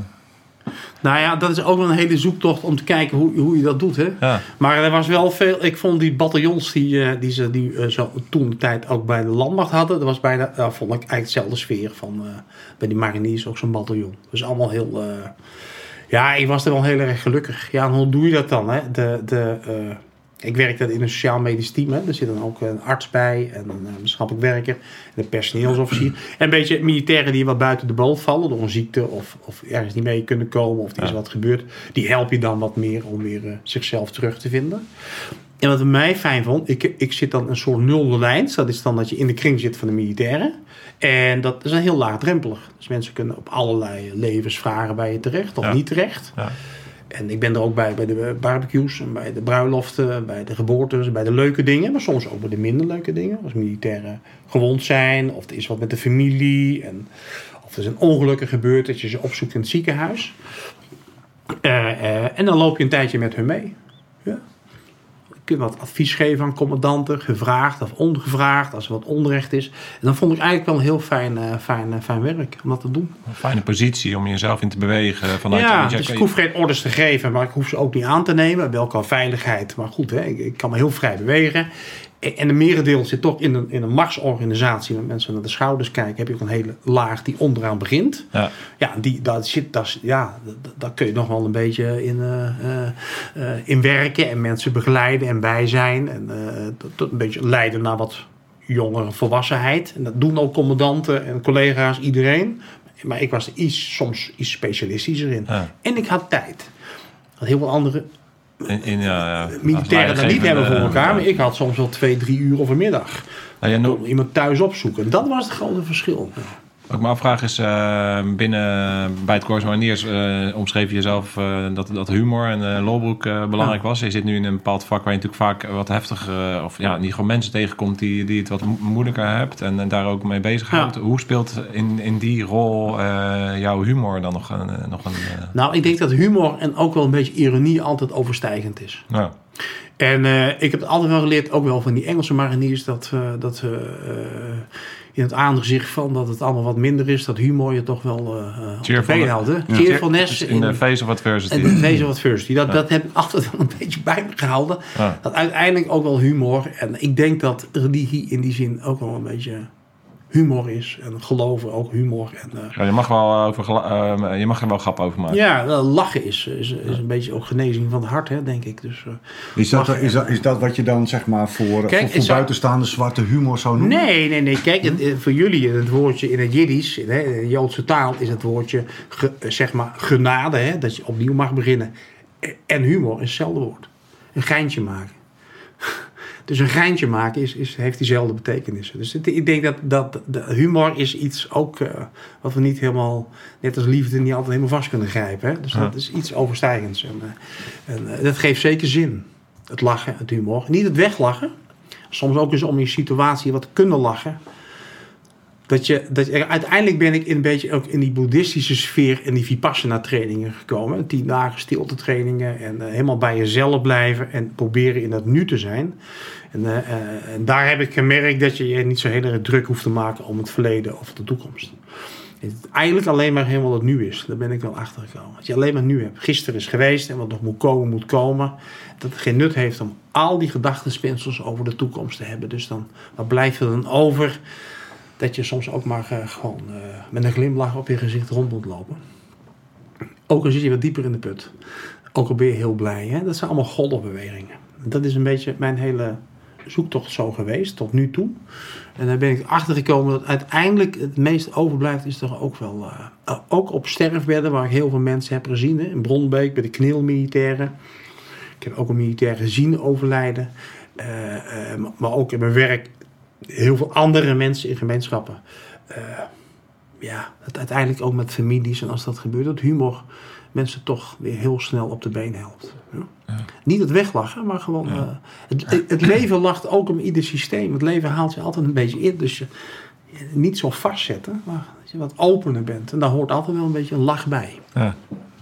Nou ja, dat is ook wel een hele zoektocht om te kijken hoe, hoe je dat doet. Hè? ja. Maar er was wel veel. Ik vond die bataljons die, eh, die ze die, zo toen de tijd ook bij de landmacht hadden. Dat was bijna, uh, vond ik eigenlijk dezelfde sfeer van eh, bij die mariniers ook zo'n bataljon. Dus allemaal heel. Ja, ik was er wel heel erg gelukkig. Ja, en hoe doe je dat dan? Hè? De, de, eh, ik werkte in een sociaal-medisch team. Hè? Er zit dan ook een arts bij en een eh, maatschappelijk werker en een personeelsofficier. En een beetje militairen die wat buiten de boot vallen door een ziekte of, of ergens niet mee kunnen komen of er is Ja. wat gebeurd. Die help je dan wat meer om weer eh, zichzelf terug te vinden. En wat mij fijn vond, ik, ik zit dan een soort nulde lijn. Dat is dan dat je in de kring zit van de militairen. En dat is een heel laagdrempelig. Dus mensen kunnen op allerlei levensvragen bij je terecht of Ja. niet terecht. Ja. En ik ben er ook bij bij de barbecues, en bij de bruiloften, bij de geboortes, bij de leuke dingen, maar soms ook bij de minder leuke dingen. Als militairen gewond zijn, of er is wat met de familie, en, of er is een ongelukken gebeurd dat je ze opzoekt in het ziekenhuis. Eh, eh, en dan loop je een tijdje met hun mee. Ja. Kunt wat advies geven aan commandanten, gevraagd of ongevraagd, als er wat onrecht is. En dan vond ik eigenlijk wel een heel fijn, eh, fijn, eh, fijn werk om dat te doen. Een fijne positie om jezelf in te bewegen. Vanuit, Ja, dus ik hoef geen orders te geven, maar ik hoef ze ook niet aan te nemen. Wel qua veiligheid, maar goed, hè, ik, ik kan me heel vrij bewegen. En de merendeel zit toch in een, in een marsorganisatie. Met mensen naar de schouders kijken, heb je ook een hele laag die onderaan begint. Ja. Ja, die, daar, zit, daar, ja daar kun je nog wel een beetje in, eh, eh, eh, in werken. En mensen begeleiden en bij zijn. En eh, tot- een beetje leiden naar wat jongere volwassenheid. En dat doen ook commandanten en collega's, iedereen. Maar ik was iets, soms iets specialistischer in. Ja. En ik had tijd. Wat heel veel andere In, in, ja. militairen dat niet hebben voor elkaar. Maar Maar ik had soms wel twee, drie uur of een middag. Nou, ja, no- iemand thuis opzoeken. En dat was het grote verschil. Wat ik me afvraag is, eh, binnen bij het Corps Mariniers eh, omschreef je jezelf eh, dat, dat humor en lolbroek belangrijk Ja. was. Je zit nu in een bepaald vak waar je natuurlijk vaak wat heftiger, of ja, niet gewoon mensen tegenkomt die, die het wat mo- moeilijker hebt en, en daar ook mee bezighoudt. Hoe speelt in, in die rol jouw humor dan nog een... nog een Nou, ik denk dat humor en ook wel een beetje ironie altijd overstijgend is. En ik heb het altijd wel geleerd, ook wel van die Engelse mariniers, dat, dat in het aangezicht van dat het allemaal wat minder is, dat humor je toch wel uh, Cheerful-? Cheerfulness in de face of adversity. en de face of adversity. Dat, dat heb ik altijd wel een beetje bij me gehouden. Ja. Dat uiteindelijk ook wel humor. En ik denk dat religie in die zin ook wel een beetje humor is. En geloven ook humor. En, eh, Ja, je, mag wel over, gela- eh, je mag er wel grap over maken. ja, lachen is, is, is een beetje ook genezing van het hart, hè, denk ik. Dus, eh, Is dat, is, dat, is dat wat je dan zeg maar voor, Kijk, voor, voor zou- buitenstaande zwarte humor zou noemen? Nee, nee, nee. Kijk, het, eh, voor jullie het woordje in het Jiddisch, in hè, in de Joodse taal, is het woordje ge- eh, zeg maar genade, hè, dat je opnieuw mag beginnen. Eh, En humor is hetzelfde woord. Een geintje maken. Dus een geintje maken is, is, heeft diezelfde betekenissen. Dus het- ik denk dat, dat de humor is iets ook eh, wat we niet helemaal, net als liefde, niet altijd helemaal vast kunnen grijpen. Hè? Dus dat is iets overstijgends. En, eh, en eh, dat geeft zeker zin. Het lachen, het humor. Niet het weglachen. Soms ook eens om je situatie wat kunnen lachen. Dat je, dat je, uiteindelijk ben ik in een beetje ook in die boeddhistische sfeer en die vipassana trainingen gekomen. Tien dagen stilte trainingen en eh, helemaal bij jezelf blijven en proberen in het nu te zijn. En, eh, eh, en daar heb ik gemerkt dat je je niet zo heel erg druk hoeft te maken om het verleden of de toekomst. Het eigenlijk alleen maar helemaal het nu is. Daar ben ik wel achter gekomen. Dat je alleen maar nu hebt. Gisteren is geweest en wat nog moet komen, moet komen. Dat het geen nut heeft om al die gedachtenspinsels over de toekomst te hebben. Dus dan, wat blijft er dan over? Dat je soms ook maar eh, gewoon eh, met een glimlach op je gezicht rond moet lopen. Ook al zit je wat dieper in de put. Ook al ben je heel blij. Hè? Dat zijn allemaal golfbewegingen. Dat is een beetje mijn hele zoektocht zo geweest tot nu toe. En daar ben ik achter gekomen dat uiteindelijk het meest overblijft is toch ook wel... eh, ook op sterfbedden waar ik heel veel mensen heb gezien. In Bronbeek bij de kneelmilitairen. Ik heb ook een militair gezien overlijden. Maar ook in mijn werk heel veel andere mensen in gemeenschappen. eh, ja, het uiteindelijk ook met families en als dat gebeurt, dat humor mensen toch weer heel snel op de been helpt. Ja. Niet het weglachen, maar gewoon. eh, het, het leven lacht ook om ieder systeem. Het leven haalt je altijd een beetje in. Dus je, je niet zo vastzetten, maar dat je wat opener bent. En daar hoort altijd wel een beetje een lach bij. Ja.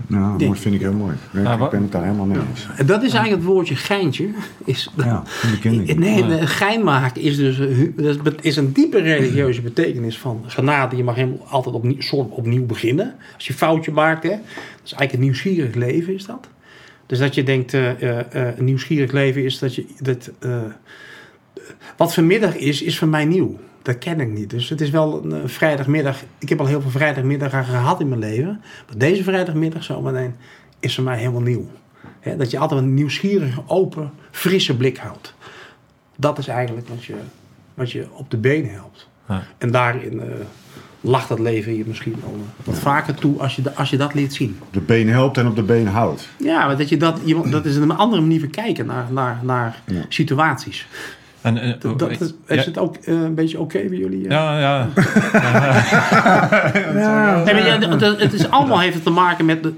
Ja, dat vind ik heel mooi. Ik, Ja, ik ben het daar helemaal mee eens. En dat is eigenlijk het woordje geintje. Is, Ja, ik. Nee, nee, gein maken is dus eh, dat is een diepe religieuze betekenis van genade. Je mag helemaal altijd opnieuw, soort opnieuw beginnen. Als je een foutje maakt, hè. Dat is eigenlijk een nieuwsgierig leven, is dat. Dus dat je denkt, eh, eh, een nieuwsgierig leven is dat je... Dat, eh, wat vanmiddag is, is voor mij nieuw. Dat ken ik niet. Dus het is wel een vrijdagmiddag. Ik heb al heel veel vrijdagmiddagen gehad in mijn leven. Maar deze vrijdagmiddag zometeen is voor mij helemaal nieuw. Dat je altijd een nieuwsgierige, open, frisse blik houdt. Dat is eigenlijk wat je, wat je op de been helpt. Ja. En daarin eh, lacht het leven je misschien wel eh, wat vaker toe als je, als je dat leert zien. De been helpt en op de been houdt. Ja, maar dat, je dat, dat is een andere manier van kijken naar, naar, naar Ja. situaties. En, eh, Dat, dat is, ja, het ook eh, een beetje oké bij jullie? eh? ja, ja. Nee, maar ja, het is allemaal heeft het te maken met,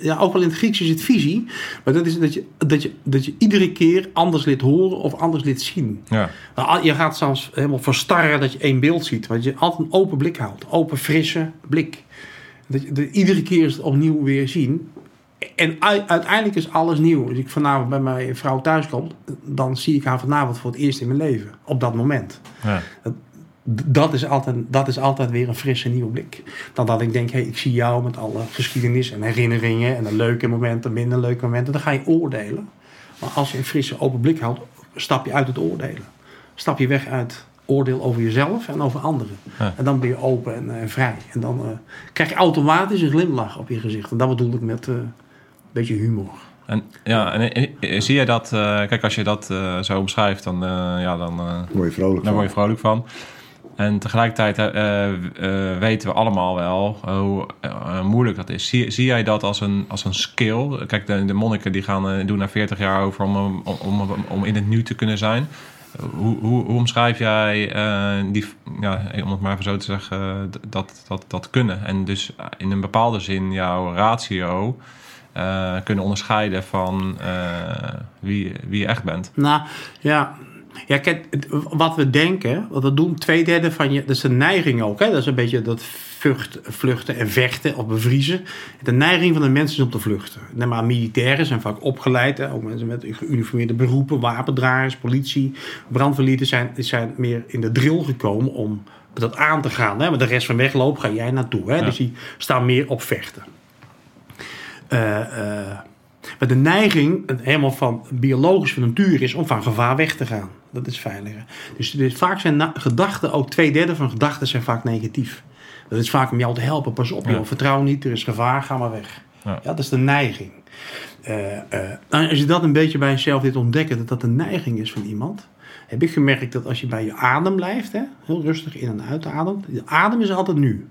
ja, ook wel in het Grieks is het visie, maar dat is dat je, dat je, dat je iedere keer anders liet horen of anders liet zien. ja. Nou, al- Je gaat soms helemaal verstarren dat je één beeld ziet, want je altijd een open blik houdt, open, frisse blik. Dat je, dat iedere keer is het opnieuw weer zien. En ui- uiteindelijk is alles nieuw. Als ik vanavond bij mijn vrouw thuis kom, dan zie ik haar vanavond voor het eerst in mijn leven. Op dat moment. ja. Dat is, altijd, dat is altijd weer een frisse nieuwe blik. Dan dat ik denk, hey, ik zie jou met alle geschiedenis en herinneringen en de leuke momenten, minder leuke momenten. Dan ga je oordelen. Maar als je een frisse open blik houdt, stap je uit het oordelen. Stap je weg uit oordeel over jezelf en over anderen. Ja. En dan ben je open en eh, vrij. En dan eh, krijg je automatisch een glimlach op je gezicht. En dat bedoel ik met eh, beetje humor. En, ja, en, eh, eh, zie jij dat, eh, kijk, als je dat eh, zo omschrijft, dan, ja, dan, Word je vrolijk van. word je vrolijk van. En tegelijkertijd weten we allemaal wel hoe moeilijk dat is. Zie, zie jij dat als een, als een skill? Kijk, de, de monniken die gaan doen na 40 jaar over om, om, om, om in het nu te kunnen zijn. Hoe, hoe, hoe omschrijf jij die, ja, om het maar even zo te zeggen, dat, dat, dat kunnen? En dus in een bepaalde zin jouw ratio eh, kunnen onderscheiden van eh, wie, wie je echt bent. Nou, ja. Ja, kijk, wat we denken, wat we doen, twee derde van je, dat is de neiging ook, hè? dat is een beetje dat vlucht, vluchten en vechten of bevriezen. De neiging van de mensen is om te vluchten. Neem maar militairen zijn vaak opgeleid, hè? ook mensen met geuniformeerde beroepen, wapendragers, politie, brandweerlieden zijn, zijn meer in de drill gekomen om dat aan te gaan. Hè? Maar de rest van wegloop ga jij naartoe. Hè? Ja. Dus die staan meer op vechten. Eh, eh, maar de neiging, helemaal van biologisch van natuur, is om van gevaar weg te gaan. Dat is veiliger. Dus, dus vaak zijn gedachten, ook twee derde van gedachten zijn vaak negatief. Dat is vaak om jou te helpen. Pas op, Ja. joh, vertrouw niet, er is gevaar, ga maar weg. Ja. Ja, dat is de neiging. Eh, nou, als je dat een beetje bij jezelf dit ontdekken, dat dat de neiging is van iemand, heb ik gemerkt dat als je bij je adem blijft, hè, heel rustig in en uit ademt, de adem is altijd nu.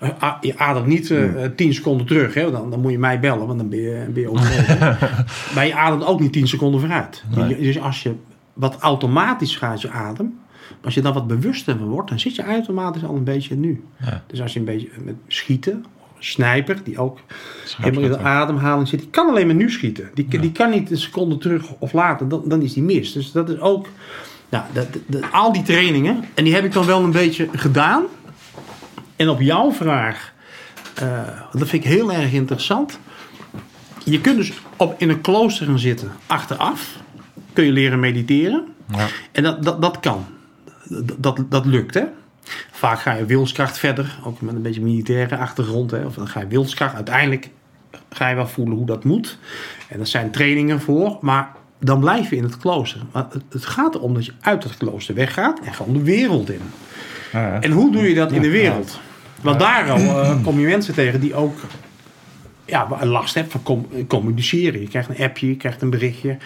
Eh, a- Je ademt niet eh, eh, 10 seconden terug, hè, dan, dan moet je mij bellen, want dan ben je, ben je maar je ademt ook niet 10 seconden vooruit. Nee. Dus als je wat automatisch gaat je adem, als je dan wat bewuster van wordt, dan zit je automatisch al een beetje nu. Ja. Dus als je een beetje met schieten, snijper, die ook helemaal in de ademhaling zit, die kan alleen maar nu schieten. Die, die kan niet een seconde terug of later, dan, dan is die mis. Dus dat is ook, nou, dat, dat- al die trainingen, en die heb ik dan wel een beetje gedaan. En op jouw vraag, eh, dat vind ik heel erg interessant. Je kunt dus op, in een klooster gaan zitten achteraf. Kun je leren mediteren. Ja. En dat, dat, dat kan. Dat, dat, dat lukt, hè. Vaak ga je wilskracht verder, ook met een beetje militaire achtergrond. Hè. Of dan ga je wilskracht. Uiteindelijk ga je wel voelen hoe dat moet. En er zijn trainingen voor, maar dan blijf je in het klooster. Maar het, gaat erom dat je uit het klooster weggaat en gewoon de wereld in. Ja. En hoe doe je dat in de wereld? Want daar al, eh, kom je mensen tegen die ook ja, last hebben van com- communiceren. Je krijgt een appje, je krijgt een berichtje.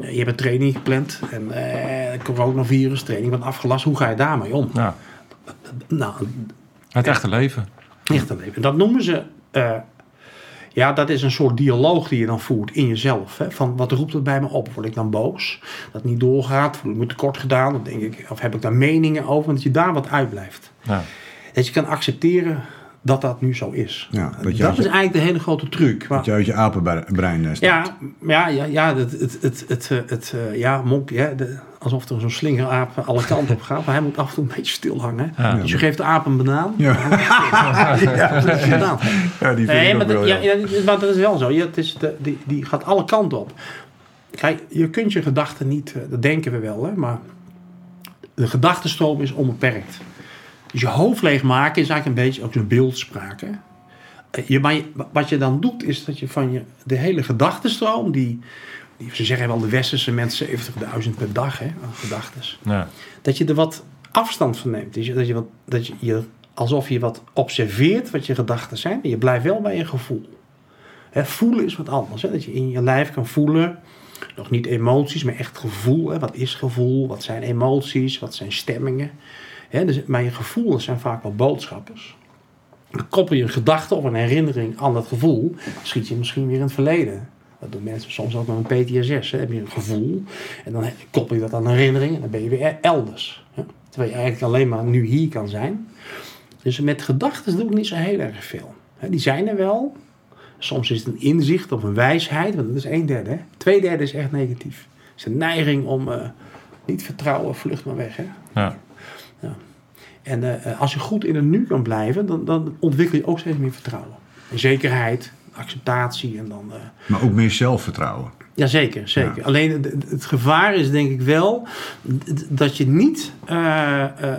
Eh, Je hebt een training gepland. En eh coronavirus, training wordt afgelast. Hoe ga je daarmee om? Ja. Nou, Het echte leven. echt een leven. Dat noemen ze... eh, Ja, dat is een soort dialoog die je dan voert in jezelf. Hè? Van wat roept het bij me op? Word ik dan boos? Dat niet doorgaat? Voel ik me tekort gedaan? Dan denk ik, of heb ik daar meningen over? Dat je daar wat uitblijft. Ja. Dat je kan accepteren dat dat nu zo is. Ja, dat is je- eigenlijk de hele grote truc. Maar- Dat je uit je apenbrein eh, stapt. ja, ja, ja, ja, het, het, het, het, eh, het, eh, ja, monk, ja, de, alsof er zo'n slingeraap alle kanten op gaat. Maar hij moet af en toe een beetje stil hangen. Ja. Dus je geeft de aap een banaan. Ja. ja, dat is gedaan. Ja, die vind Nee, ik maar ook dat, wel, ja, maar dat is wel zo. Ja, het is de, die, die gaat alle kanten op. Kijk, je kunt je gedachten niet, dat denken we wel, hè, maar de gedachtenstroom is onbeperkt. Dus je hoofd leegmaken is eigenlijk een beetje ook een beeldspraak. Hè? Eh, Je, maar je- wat je dan doet, is dat je van je, de hele gedachtenstroom, die, die, ze zeggen wel de westerse mensen 70.000 per dag, hè, aan gedachtes Ja. dat je er wat afstand van neemt. Dus dat je wat, dat je, je, alsof je wat observeert wat je gedachten zijn. En je blijft wel bij je gevoel. Hè, voelen is wat anders. Hè? Dat je in je lijf kan voelen. Nog niet emoties, maar echt gevoel. Hè? Wat is gevoel? Wat zijn emoties? Wat zijn stemmingen? Dus, maar je gevoelens zijn vaak wel boodschappers. Dan koppel je een gedachte of een herinnering aan dat gevoel. Schiet je misschien weer in het verleden. Dat doen mensen soms ook met een PTSS. Dan heb je een gevoel en dan koppel je dat aan een herinnering en dan ben je weer elders. Terwijl je eigenlijk alleen maar nu hier kan zijn. Dus met gedachten doe ik niet zo heel erg veel. Die zijn er wel. Soms is het een inzicht of een wijsheid, want dat is een derde. Hè. Twee derde is echt negatief. Het is een neiging om eh, niet vertrouwen, vlucht maar weg. Hè. Ja. En eh, eh, als je goed in het nu kan blijven, dan, dan ontwikkel je ook steeds meer vertrouwen. En zekerheid, acceptatie en dan... eh, Maar ook meer zelfvertrouwen. Jazeker, zeker. Alleen het, gevaar is denk ik wel dat je, niet,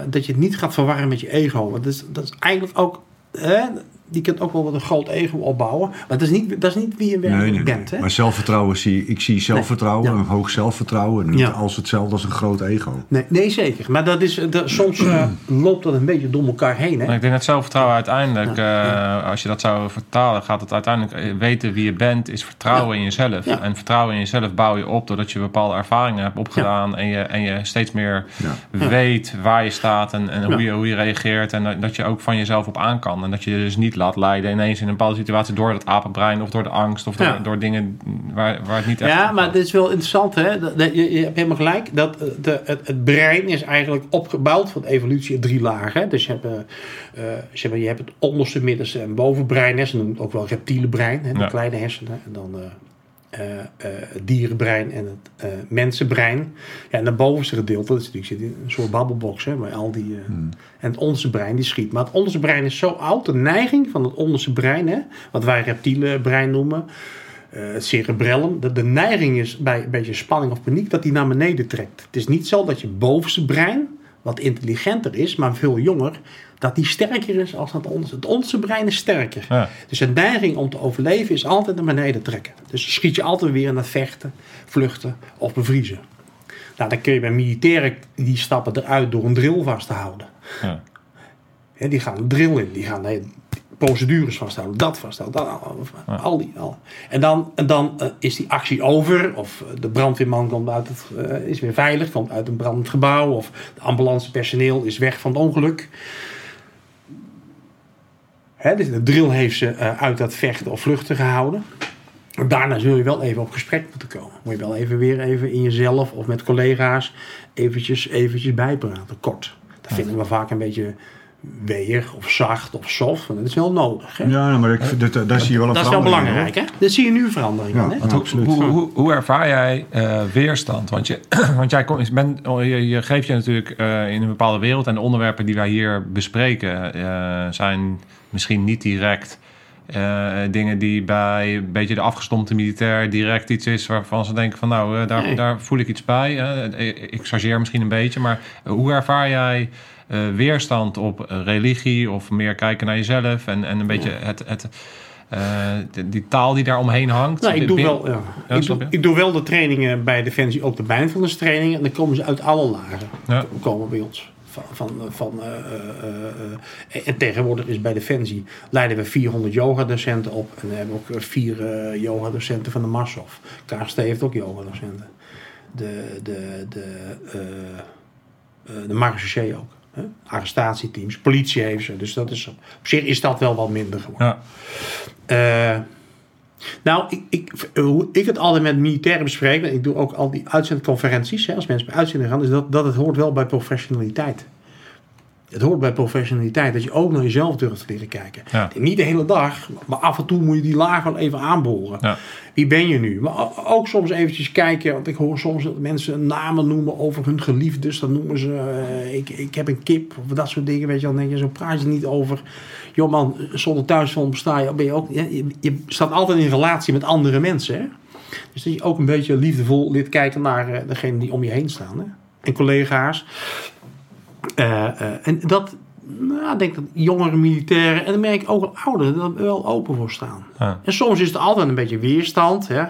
dat je het niet gaat verwarren met je ego. Want dat is, dat is eigenlijk ook. hè, die kunt ook wel wat een groot ego opbouwen. Maar dat is niet, dat is niet wie je werkelijk Nee, nee, nee. bent. Hè? Maar zelfvertrouwen zie ik zie zelfvertrouwen, Nee. Ja. een hoog zelfvertrouwen, niet Ja. als hetzelfde als een groot ego. Nee, nee, zeker. Maar dat is, dat, soms eh, loopt dat een beetje door elkaar heen. Hè? Maar ik denk dat zelfvertrouwen uiteindelijk, eh, als je dat zou vertalen, gaat het uiteindelijk eh, weten wie je bent, is vertrouwen in jezelf. Ja. En vertrouwen in jezelf bouw je op doordat je bepaalde ervaringen hebt opgedaan en, je, en je steeds meer Ja. weet waar je staat en, en hoe, je, hoe je reageert. En dat- je ook van jezelf op aan kan. En dat je je dus niet laat leiden ineens in een bepaalde situatie door het apenbrein of door de angst of door, Ja. door dingen waar, waar het niet echt Ja, maar het is wel interessant. Hè? Je, je hebt helemaal gelijk. Dat, eh, de, het, het brein is eigenlijk opgebouwd van evolutie in drie lagen. Hè? Dus je hebt, eh, eh, zeg maar, je hebt het onderste, middenste en bovenbrein. Hè? Ze noemen het ook wel reptiele brein. Hè? De Ja. kleine hersenen. En dan eh, eh, eh, het dierenbrein en het eh, mensenbrein. Ja, en het bovenste gedeelte, dat is natuurlijk zit in een soort babbelbox. Hè? Waar al die, eh, En het onderste brein die schiet. Maar het onderste brein is zo oud. De neiging van het onderste brein, hè? wat wij reptiele brein noemen eh, het cerebellum, dat de neiging is bij een beetje spanning of paniek dat die naar beneden trekt. Het is niet zo dat je bovenste brein, wat intelligenter is, maar veel jonger, dat die sterker is als het onderste. Het onderste brein is sterker. Ja. Dus de neiging om te overleven is altijd naar beneden trekken. Dus schiet je altijd weer naar vechten, vluchten of bevriezen. Nou, dan kun je bij militairen, die stappen eruit door een drill vast te houden. Ja. Die gaan de drill in, die gaan procedures vasthouden, dat vasthouden, dat, al, al die. Al. En dan, en dan eh, is die actie over, of eh, de brandweerman komt uit het, eh, is weer veilig, komt uit een brandend gebouw, of de ambulancepersoneel is weg van het ongeluk. Dus de drill heeft ze eh, uit dat vechten of vluchten gehouden. Daarna zul je wel even op gesprek moeten komen. Moet je wel even weer even in jezelf of met collega's eventjes, eventjes bijpraten, kort. Dat vinden we vaak een beetje weeg of zacht of soft. Dat is wel nodig. Hè? Ja, nou, maar ik, dat, daar zie je wel een dat is wel belangrijk. Hè? Dat zie je nu verandering Ja. Hè? Absoluut. Hoe, hoe, hoe ervaar jij eh, weerstand? Want, je, want jij komt, bent, je, je geeft je natuurlijk eh, in een bepaalde wereld en de onderwerpen die wij hier bespreken eh, zijn misschien niet direct eh, dingen die bij een beetje de afgestompte militair direct iets is waarvan ze denken van nou, eh, daar, Nee. daar voel ik iets bij. Eh, ik chargeer misschien een beetje, maar hoe ervaar jij eh, weerstand op eh, religie of meer kijken naar jezelf en, en een beetje het, het, eh, de- die taal die daar omheen hangt? Nou, ik, doe wel, ja. Ja, ik, doe, je? ik doe wel de trainingen bij Defensie, ook de bijvullerstrainingen. En dan komen ze uit alle lagen. Ja. Komen bij ons. Van, van, van, en tegenwoordig is bij Defensie leiden we 400 yogadocenten op. En we hebben ook vier eh yogadocenten van de Marshof. KST heeft ook yogadocenten. De, de, de, de marechaussee ook. Hè? Arrestatieteams, politie heeft ze. Dus dat is, op zich is dat wel wat minder geworden. Ja. Eh, Nou, ik, ik, hoe ik het altijd met militairen bespreek, en ik doe ook al die uitzendconferenties, hè, als mensen bij uitzending gaan, is dat, dat het hoort wel bij professionaliteit. Het hoort bij professionaliteit dat je ook naar jezelf durft te leren kijken. Ja. Niet de hele dag, maar af en toe moet je die laag wel even aanboren. Ja. Wie ben je nu? Maar ook soms eventjes kijken, want ik hoor soms dat mensen namen noemen over hun geliefdes. Dan noemen ze, eh, ik, ik heb een kip, of dat soort dingen. Weet je, dan denk je, zo praat je niet over. Joh man, zonder thuisfront besta je, ben je ook, je, je staat altijd in relatie met andere mensen. Hè? Dus dat je ook een beetje liefdevol leert kijken naar eh, degene die om je heen staan. Hè? En collega's. Eh, eh, en dat, nou, ik denk dat jongere militairen, en dan merk ik ook wel ouderen, er wel open voor staan. Ja. En soms is er altijd een beetje weerstand. Hè?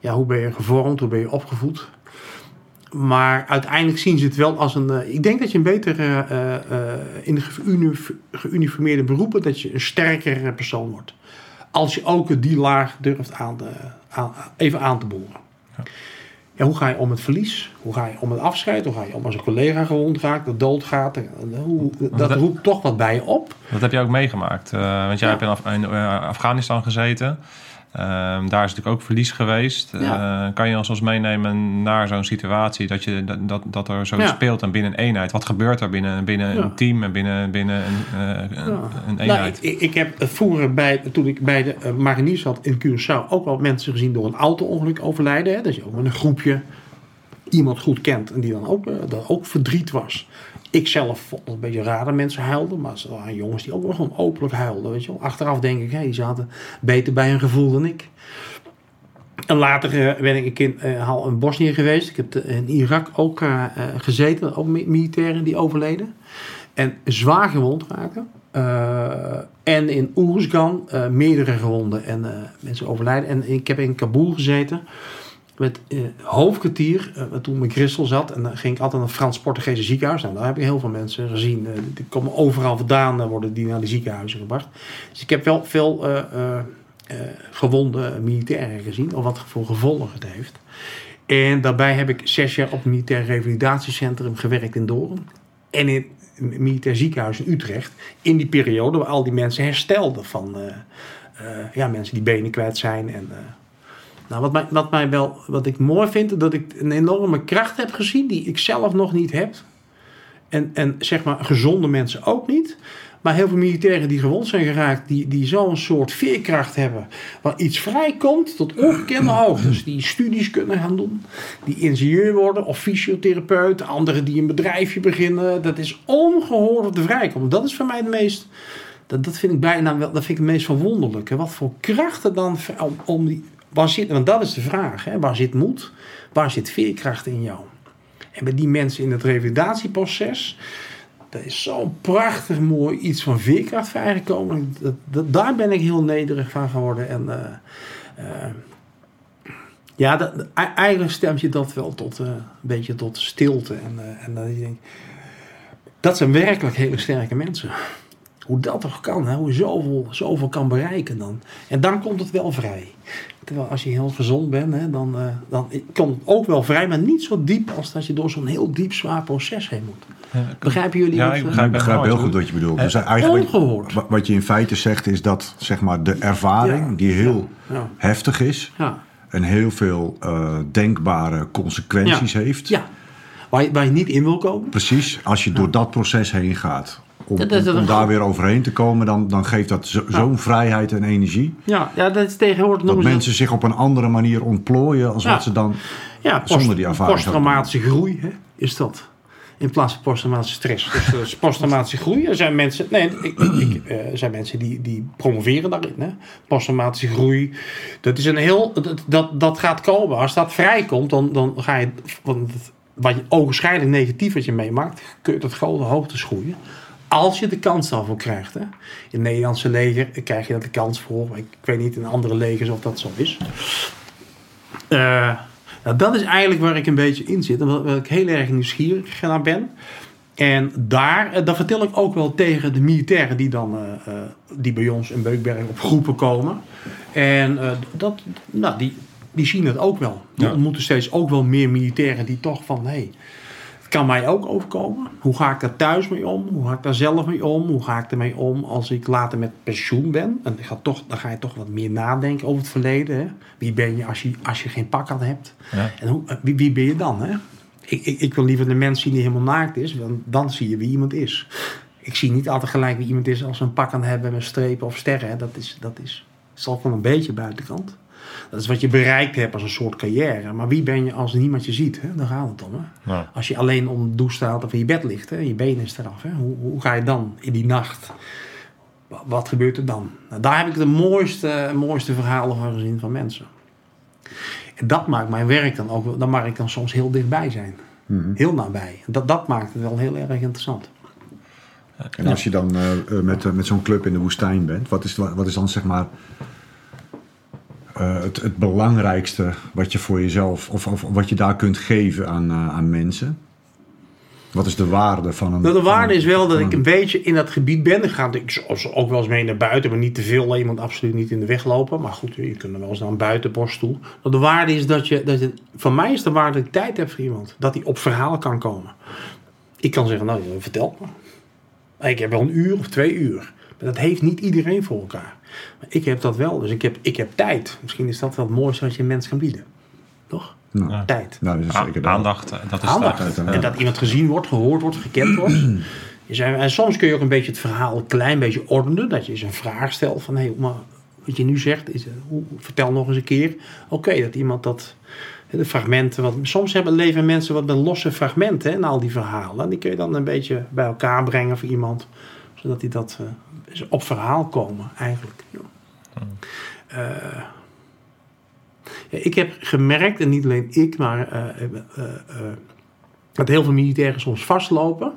Ja, hoe ben je gevormd, hoe ben je opgevoed? Maar uiteindelijk zien ze het wel als een. eh, ik denk dat je een beter eh, in de geuni- geuniformeerde beroepen, dat je een sterkere persoon wordt. Als je ook die laag durft aan aan, even aan te boren. Ja, hoe ga je om met verlies? Hoe ga je om met afscheid? Hoe ga je om als een collega gewond raakt, dat doodgaat? Eh, Hoe, dat dat- roept toch wat bij je op. Dat heb je ook meegemaakt. eh, want jij Ja. hebt in, Af- in, eh, Afghanistan gezeten. Ehm, daar is natuurlijk ook verlies geweest. Ja. Eh, kan je ons eens meenemen naar zo'n situatie dat, je, dat, dat, dat er zo Ja. speelt en binnen een eenheid? Wat gebeurt er binnen, binnen Ja. een team en binnen, binnen een, eh, een, Nou, eenheid? ik, ik, ik heb vroeger, bij, toen ik bij de eh, mariniers zat in Curaçao, ook wel mensen gezien door een auto-ongeluk overlijden. Hè? Dat je ook met een groepje iemand goed kent en die dan ook, eh, dat ook verdriet was. Ik zelf vond het een beetje raar dat mensen huilden, maar er waren jongens die ook wel gewoon openlijk huilden. Weet je wel. Achteraf denk ik, hé, die zaten beter bij hun gevoel dan ik. En later eh, ben ik in, eh, al in Bosnië geweest. Ik heb eh, in Irak ook eh, eh, gezeten, ook mi- militairen die overleden. En zwaar gewond raken. Eh, en in Oeruzgan eh, meerdere gewonden en eh, mensen overlijden. En ik heb in Kabul gezeten met eh, hoofdkwartier, eh, toen mijn Christel zat. En dan ging ik altijd naar het Frans-Portugese ziekenhuis. Nou, daar heb ik heel veel mensen gezien. eh, die komen overal vandaan, worden die naar de ziekenhuizen gebracht. Dus ik heb wel veel gewonde militairen gezien. Of wat voor gevolgen het heeft. En daarbij heb ik zes jaar op het militair revalidatiecentrum gewerkt in Doorn. En in het militair ziekenhuis in Utrecht. In die periode waar al die mensen herstelden van ja, mensen die benen kwijt zijn. En, nou, wat, mij, wat mij wel, wat ik mooi vind, dat ik een enorme kracht heb gezien die ik zelf nog niet heb. En, en zeg maar gezonde mensen ook niet. Maar heel veel militairen die gewond zijn geraakt, die, die zo'n soort veerkracht hebben. Waar iets vrijkomt tot ongekende hoogtes. Die studies kunnen gaan doen. Die ingenieur worden of fysiotherapeut. Anderen die een bedrijfje beginnen. Dat is ongehoord wat er vrijkomt. Dat is voor mij de meest. Dat, dat vind ik bijna wel. Dat vind ik het meest verwonderlijke. Wat voor krachten dan om, om die. Waar zit, want dat is de vraag. Hè? Waar zit moed? Waar zit veerkracht in jou? En bij die mensen in het revalidatieproces. Dat is zo'n prachtig mooi iets van veerkracht vrijgekomen. Dat, dat, daar ben ik heel nederig van geworden. En eh, eh, ja, dat, eigenlijk stemt je dat wel tot eh, een beetje tot stilte. En, en dat je denkt, dat zijn werkelijk hele sterke mensen. Hoe dat toch kan, hè? hoe je zoveel, zoveel kan bereiken dan. En dan komt het wel vrij. Terwijl als je heel gezond bent, hè, dan, eh, dan komt het ook wel vrij, maar niet zo diep als dat je door zo'n heel diep zwaar proces heen moet. Begrijpen jullie Ja, wat, ik begrijp Ik begrijp heel goed wat je bedoelt. Dus eigenlijk ongehoord. wat je in feite zegt is dat zeg maar, de ervaring Ja. die heel Ja. heftig is Ja. en heel veel eh, denkbare consequenties Ja. heeft. ja. Waar, je, waar je niet in wil komen. Precies, als je door dat proces heen gaat, om, Dat is om, om een daar weer overheen te komen, dan, dan geeft dat zo- zo'n vrijheid en energie. Ja, ja dat is tegenwoordig Dat mensen zich op een andere manier ontplooien als wat ze dan. Ja, post, Zonder die ervaring posttraumatische groei hè, is dat. In plaats van posttraumatische stress. Dus dat is posttraumatische groei. Er zijn mensen, nee, ik, ik, eh, er zijn mensen die, die promoveren daarin. Hè. Posttraumatische groei. Dat, is een heel, dat, dat, dat gaat komen. Als dat vrijkomt, dan, dan ga je. Want wat je ogenschijnlijk negatief wat je meemaakt, kun je tot grote hoogtes groeien. Als je de kans daarvoor krijgt. Hè. In het Nederlandse leger krijg je dat de kans voor. Ik, weet niet in andere legers of dat zo is. Eh, nou, dat is eigenlijk waar ik een beetje in zit. En waar ik heel erg nieuwsgierig naar ben. En daar, eh, dat vertel ik ook wel tegen de militairen die dan eh, die bij ons in Beukberg op groepen komen. En dat, nou, die, die zien het ook wel. Die Ja. ontmoeten steeds ook wel meer militairen die toch van hé, kan mij ook overkomen. Hoe ga ik daar thuis mee om? Hoe ga ik daar zelf mee om? Hoe ga ik ermee om als ik later met pensioen ben? En ga toch, dan ga je toch wat meer nadenken over het verleden. Hè? Wie ben je als je, als je geen pak aan hebt? Ja. En hoe, eh, wie, wie ben je dan? Hè? Ik, ik, ik wil liever de mens zien die helemaal naakt is, want dan zie je wie iemand is. Ik zie niet altijd gelijk wie iemand is als ze een pak aan hebben met strepen of sterren. Hè. Dat is, dat is, ik wel een beetje buitenkant. Dat is wat je bereikt hebt als een soort carrière. Maar wie ben je als niemand je ziet? Hè? Daar gaat het om. Hè? Ja. Als je alleen om de douche staat of in je bed ligt, hè? je benen is eraf. Hè? Hoe, hoe ga je dan in die nacht? Wa- Wat gebeurt er dan? Nou, daar heb ik de mooiste, mooiste verhalen van gezien van mensen. En dat maakt mijn werk dan ook, wel- dan mag ik dan soms heel dichtbij zijn. Heel nabij. Dat, dat maakt het wel heel erg interessant. En als je dan eh, eh, met, eh, met zo'n club in de woestijn bent, wat is, wat is dan zeg maar eh, het, het belangrijkste wat je voor jezelf, of, of wat je daar kunt geven aan, eh, aan mensen? Wat is de waarde van een. Nou, de waarde van is wel dat van ik een beetje in dat gebied ben. Ga ik ook wel eens mee naar buiten, maar niet te veel. Moet absoluut niet in de weg lopen. Maar goed, je kunt er wel eens naar een buitenborst toe. Maar de waarde is dat je, dat je... Voor mij is de waarde dat ik tijd heb voor iemand. Dat hij op verhalen kan komen. Ik kan zeggen, nou, vertel me. Ik heb wel een uur of twee uur. Maar dat heeft niet iedereen voor elkaar. Maar ik heb dat wel. Dus ik heb, ik heb tijd. Misschien is dat wel het mooiste wat je een mens kan bieden. Toch? Nou, Ja. Tijd. nou, dat is zeker dat. aandacht, eh, dat is Aandacht. En dat iemand gezien wordt, gehoord wordt, gekend wordt. En soms kun je ook een beetje het verhaal een klein beetje ordenen. Dat je eens een vraag stelt van, hé, maar wat je nu zegt, is, eh, hoe, vertel nog eens een keer. Oké, dat iemand dat, de fragmenten, wat, soms hebben leven mensen wat met losse fragmenten hè, en al die verhalen. En die kun je dan een beetje bij elkaar brengen voor iemand. Zodat die dat eh, op verhaal komen, eigenlijk. Ja. Eh, ja, ik heb gemerkt, en niet alleen ik, maar eh, dat heel veel militairen soms vastlopen.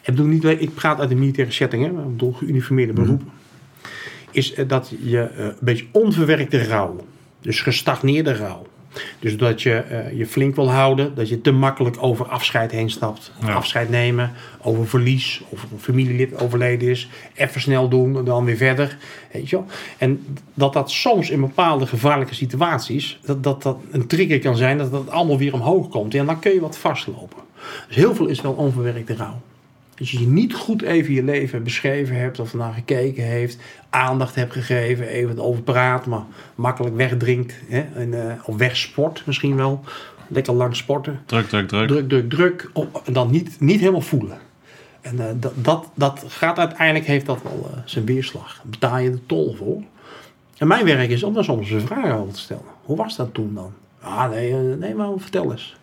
Ik, bedoel niet, ik praat uit de militaire setting, hè, ik bedoel geuniformeerde beroepen. Is eh, dat je een beetje onverwerkte rouw, dus gestagneerde rouw. Dus dat je eh, je flink wil houden, dat je te makkelijk over afscheid heen stapt. Ja. Afscheid nemen, over verlies, of een familielid overleden is. Even snel doen en dan weer verder. Weet je wel? En dat dat soms in bepaalde gevaarlijke situaties, dat dat, dat een trigger kan zijn, dat dat allemaal weer omhoog komt. En dan kun je wat vastlopen. Dus heel veel is wel onverwerkte rouw. Dat je niet goed even je leven beschreven hebt of naar gekeken heeft, aandacht hebt gegeven, even over praat, maar makkelijk wegdrinkt hè, en, eh, of wegsport misschien wel. Lekker lang sporten. Druk, druk, druk. Druk, druk, druk. op- En dan niet, niet helemaal voelen. En eh, dat, dat, dat gaat uiteindelijk, heeft dat wel eh, zijn weerslag. Daar betaal je de tol voor. En mijn werk is om daar soms een vraag over te stellen. Hoe was dat toen dan? Ah, nee, nee maar vertel eens.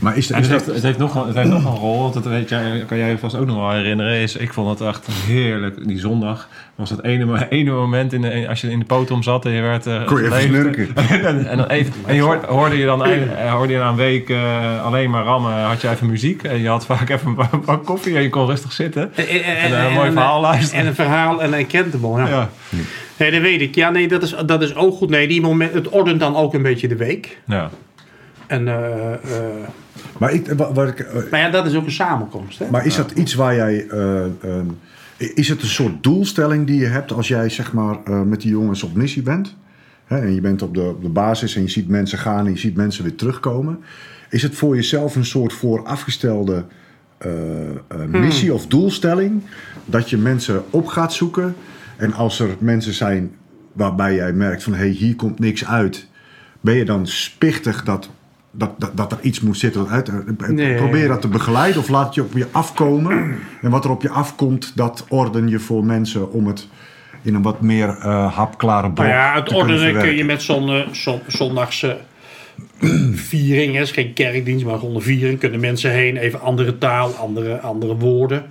Maar is, is het, dat, heeft, het, heeft nog, een- het heeft nog een rol, want dat weet jij, kan jij je vast ook nog wel herinneren. Is, ik vond het echt heerlijk. Die zondag was het ene, ene moment in de, als je in de potom zat en je werd eh, Kon je even en, en, dan even, en je hoorde, hoorde je dan eh, hoorde je na een week eh, alleen maar rammen, had je even muziek. En je had vaak even een bak- bak koffie en je kon rustig zitten. En, en- En, een mooi verhaal luisteren. En een verhaal en een kentable. Ja. Ja. Nee, dat weet ik. Ja, nee, dat is, dat is ook goed. Nee, die moment, het ordent dan ook een beetje de week. Ja. En, eh, eh, maar, ik, wat ik, eh, maar ja, dat is ook een samenkomst. Hè? maar is dat iets waar jij. eh, ehm, is het een soort doelstelling die je hebt als jij zeg maar eh, met die jongens op missie bent? Hè, en je bent op de, op de basis en je ziet mensen gaan en je ziet mensen weer terugkomen. Is het voor jezelf een soort voorafgestelde eh, eh, missie of doelstelling? Dat je mensen op gaat zoeken. En als er mensen zijn waarbij jij merkt van hé, hey, hier komt niks uit. Ben je dan spichtig dat, dat, dat, dat er iets moet zitten? Uit, eh, Nee. Probeer dat te begeleiden of laat je op je afkomen? En wat er op je afkomt, dat orden je voor mensen om het in een wat meer eh, hapklare blok Nou ja, het ordenen kun je met zo'n eh, zo, zondagse viering. Is geen kerkdienst, maar gewoon een viering. Kunnen mensen heen, even andere taal, andere, andere woorden.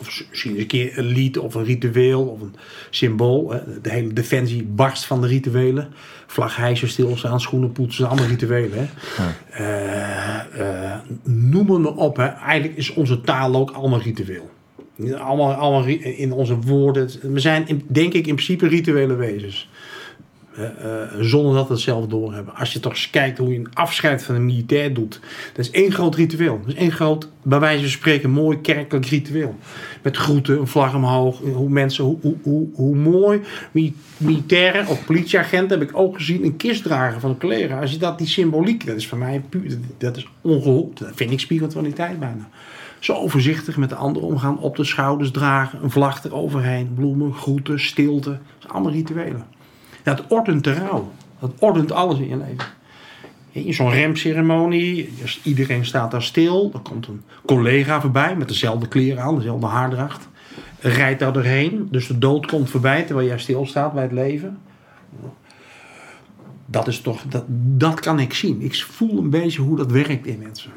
Of misschien eens een keer een lied of een ritueel of een symbool. hè. De hele defensie barst van de rituelen. Vlag hijsen, stilstaan, schoenen poetsen, allemaal rituelen. Hè. Eh, eh, noem het maar op. Hè. Eigenlijk is onze taal ook allemaal ritueel. Allemaal, allemaal in onze woorden. We zijn, denk ik, in principe rituele wezens. Eh, zonder dat we het zelf doorhebben. Als je toch eens kijkt hoe je een afscheid van een militair doet. Dat is één groot ritueel. Dat is één groot, bij wijze van spreken, mooi kerkelijk ritueel. Met groeten, een vlag omhoog. Hoe mensen, hoe, hoe, hoe, mooi mi- militairen of politieagenten heb ik ook gezien een kist dragen van een collega. Als je dat, die symboliek, dat is voor mij puur, dat- is ongehoord. Dat vind ik spiritualiteit bijna. Zo voorzichtig met de anderen omgaan, op de schouders dragen, een vlag eroverheen, bloemen, groeten, stilte. Dat zijn allemaal rituelen. Het ordent de rouw. Dat ordent alles in je leven. In zo'n remceremonie, iedereen staat daar stil. Er komt een collega voorbij met dezelfde kleren aan, dezelfde haardracht. Rijdt daar doorheen, dus de dood komt voorbij terwijl jij stilstaat bij het leven. Dat is toch, dat, dat kan ik zien. Ik voel een beetje hoe dat werkt in mensen.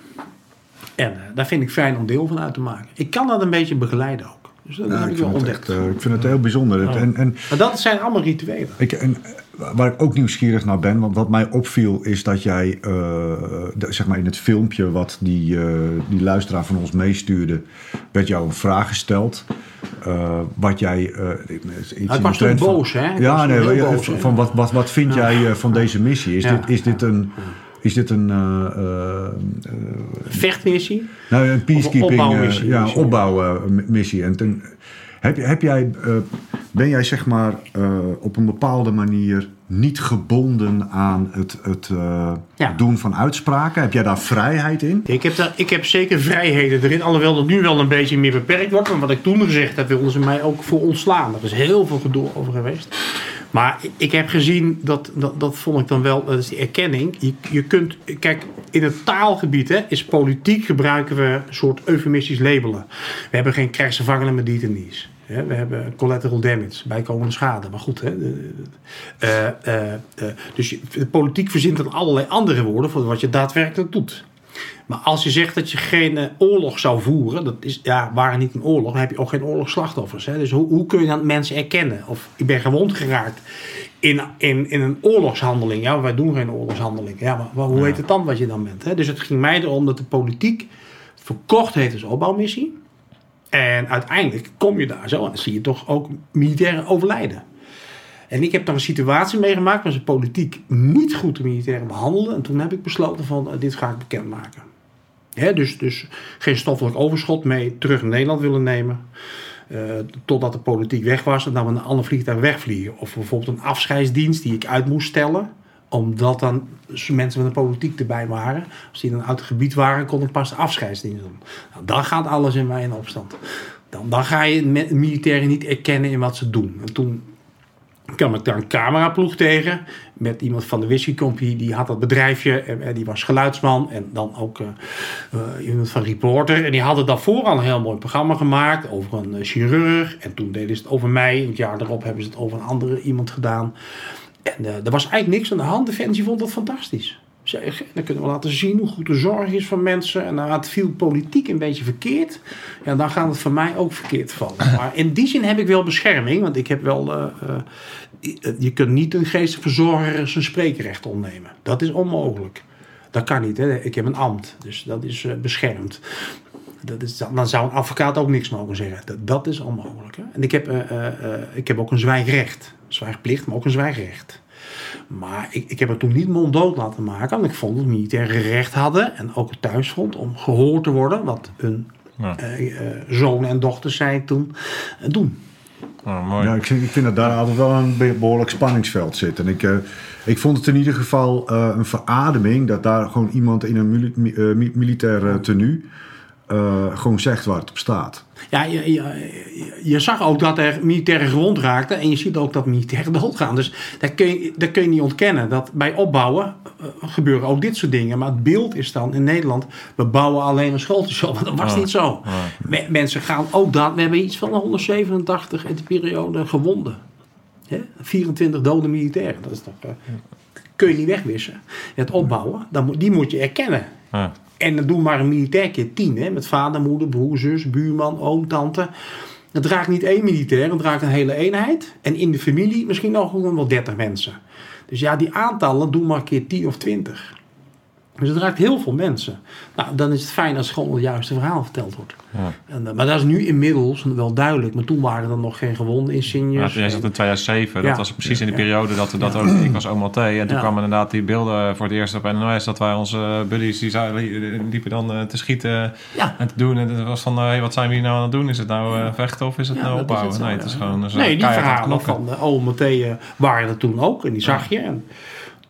En eh, daar vind ik fijn om deel van uit te maken. Ik kan dat een beetje begeleiden ook. Dus dat Ja, heb ik, ik wel vind het ontdekt. echt, eh, ik vind het heel bijzonder. Het- En, en Maar dat zijn allemaal rituelen. Ik, en eh, waar ik ook nieuwsgierig naar ben, want wat mij opviel is dat jij, eh, zeg maar in het filmpje wat die, die luisteraar van ons meestuurde, werd jou een vraag gesteld. wat jij. in was toen boos, hè? Ik Ja, nee, van- wat, wat, wat vind jij van deze missie? Is, Ja. dit, is dit een. Is dit een, eh, eh, Vechtmissie. nou, een peacekeeping, eh, opbouwmissie, ja, sorry. opbouwmissie. En ten, heb, heb jij, eh, ben jij zeg maar eh, op een bepaalde manier niet gebonden aan het, het eh, Ja. doen van uitspraken? Heb jij daar vrijheid in? Ik heb, daar, ik heb zeker vrijheden erin. Alhoewel dat nu wel een beetje meer beperkt wordt. Maar wat ik toen gezegd heb, wilden ze mij ook voor ontslaan. Er is heel veel gedoe over geweest. Maar ik- heb gezien, dat, dat, dat vond ik dan wel, dat is die erkenning. Je, je kunt, kijk, in het taalgebied hè, is politiek gebruiken we een soort eufemistisch labelen. We hebben geen krijgsgevangenen met detainees. Hè, We hebben collateral damage, bijkomende schade. Maar goed, hè, eh, eh, eh, dus de politiek verzint dan allerlei andere woorden voor wat je daadwerkelijk doet. Maar als je zegt dat je geen eh, oorlog zou voeren, dat is, ja, waren niet een oorlog, dan heb je ook geen oorlogsslachtoffers. Hè? Dus hoe, hoe kun je dan mensen erkennen? Of ik ben gewond geraakt in, in, in een oorlogshandeling. Ja, wij doen geen oorlogshandeling. Ja, maar, maar hoe heet het dan wat je dan bent? Hè? Dus het ging mij erom dat de politiek verkocht heeft als opbouwmissie. En uiteindelijk kom je daar zo en zie je toch ook militairen overlijden. En ik heb daar een situatie meegemaakt waar ze politiek niet goed de militairen behandelden. En toen heb ik besloten van eh, dit ga ik bekendmaken. Hè, dus, dus geen stoffelijk overschot mee terug naar Nederland willen nemen. eh, totdat de politiek weg was en dan we een ander vliegtuig wegvliegen. Of bijvoorbeeld een afscheidsdienst die ik uit moest stellen. Omdat dan mensen van de politiek erbij waren. Als die dan uit het gebied waren, kon ik pas de afscheidsdienst doen. Nou, dan gaat alles in mij in opstand. Dan, dan ga je militairen niet erkennen in wat ze doen. En toen kwam ik daar een cameraploeg tegen. Met iemand van de Whisky. Die had dat bedrijfje. En, die was geluidsman. En dan ook eh, eh, iemand van Reporter. En die hadden daarvoor al een heel mooi programma gemaakt. Over een eh, chirurg. En toen deden ze het over mij. Het jaar daarop hebben ze het over een andere iemand gedaan. En er was eigenlijk niks aan de hand. Defensie vond dat fantastisch. Zeg, dan kunnen we laten zien hoe goed de zorg is van mensen. En dan het viel politiek een beetje verkeerd. Ja, dan gaat het voor mij ook verkeerd vallen. Maar in die zin heb ik wel bescherming. Want ik heb wel... eh, eh, je kunt niet een geestelijk verzorger zijn spreekrecht ontnemen. Dat is onmogelijk. Dat kan niet. Hè? Ik heb een ambt. Dus dat is eh, beschermd. Dat is, dan zou een advocaat ook niks mogen zeggen. Dat, dat is onmogelijk. Hè? En ik heb, ik heb ook een zwijgrecht. Zwijgplicht, maar ook een zwijgrecht. Maar ik, ik heb het toen niet monddood laten maken. Want ik vond dat militairen recht hadden. En ook het thuisfront om gehoord te worden. Wat hun Ja. eh, eh, zonen en dochters zei toen eh, doen. Oh, mooi. Ja, ik, vind, ik vind dat daar altijd wel een be- behoorlijk spanningsveld zit. En ik, eh, ik vond het in ieder geval eh, een verademing dat daar gewoon iemand in een mili- mi- mi- militair tenue eh, gewoon zegt waar het op staat. Ja, je, je, je- zag ook dat er militairen gewond raakten. En je ziet ook dat militairen doodgaan. Dus dat kun je, dat kun je niet ontkennen. Dat bij opbouwen eh, gebeuren ook dit soort dingen. Maar het beeld is dan in Nederland... we bouwen alleen een schooltje op. Maar dat was Ja. niet zo. Me- mensen gaan ook dat... We hebben iets van 187 in de periode gewonden. Hè? 24 dode militairen. Dat is toch... eh, kun je niet wegwissen. Het opbouwen, dan die moet je erkennen. Ja. En dan doen maar een militair keer tien. Hè? Met vader, moeder, broer, zus, buurman, oom, tante. Het raakt niet één militair, het raakt een hele eenheid. En in de familie misschien nog wel 30 mensen. Dus ja, die aantallen doen maar keer 10 of 20. Dus het raakt heel veel mensen. Nou, dan is het fijn als gewoon het juiste verhaal verteld wordt. Ja. En, eh, maar dat is nu inmiddels wel duidelijk. Maar toen waren er nog geen gewonden in Ja, jij zegt in 2007, Ja. dat was precies in de periode dat, dat ook, ik was OMLT. En toen kwamen inderdaad die beelden voor het eerst op NOS. Dat wij onze eh, buddies, die zouden- liepen dan eh, te schieten en te doen. En het was van, eh, hey, wat zijn we hier nou aan het doen? Is het nou eh, vechten of is het nou zo, nee, het is gewoon dus, Nee, die verhalen van OMT eh, waren er toen ook. En die zag je. En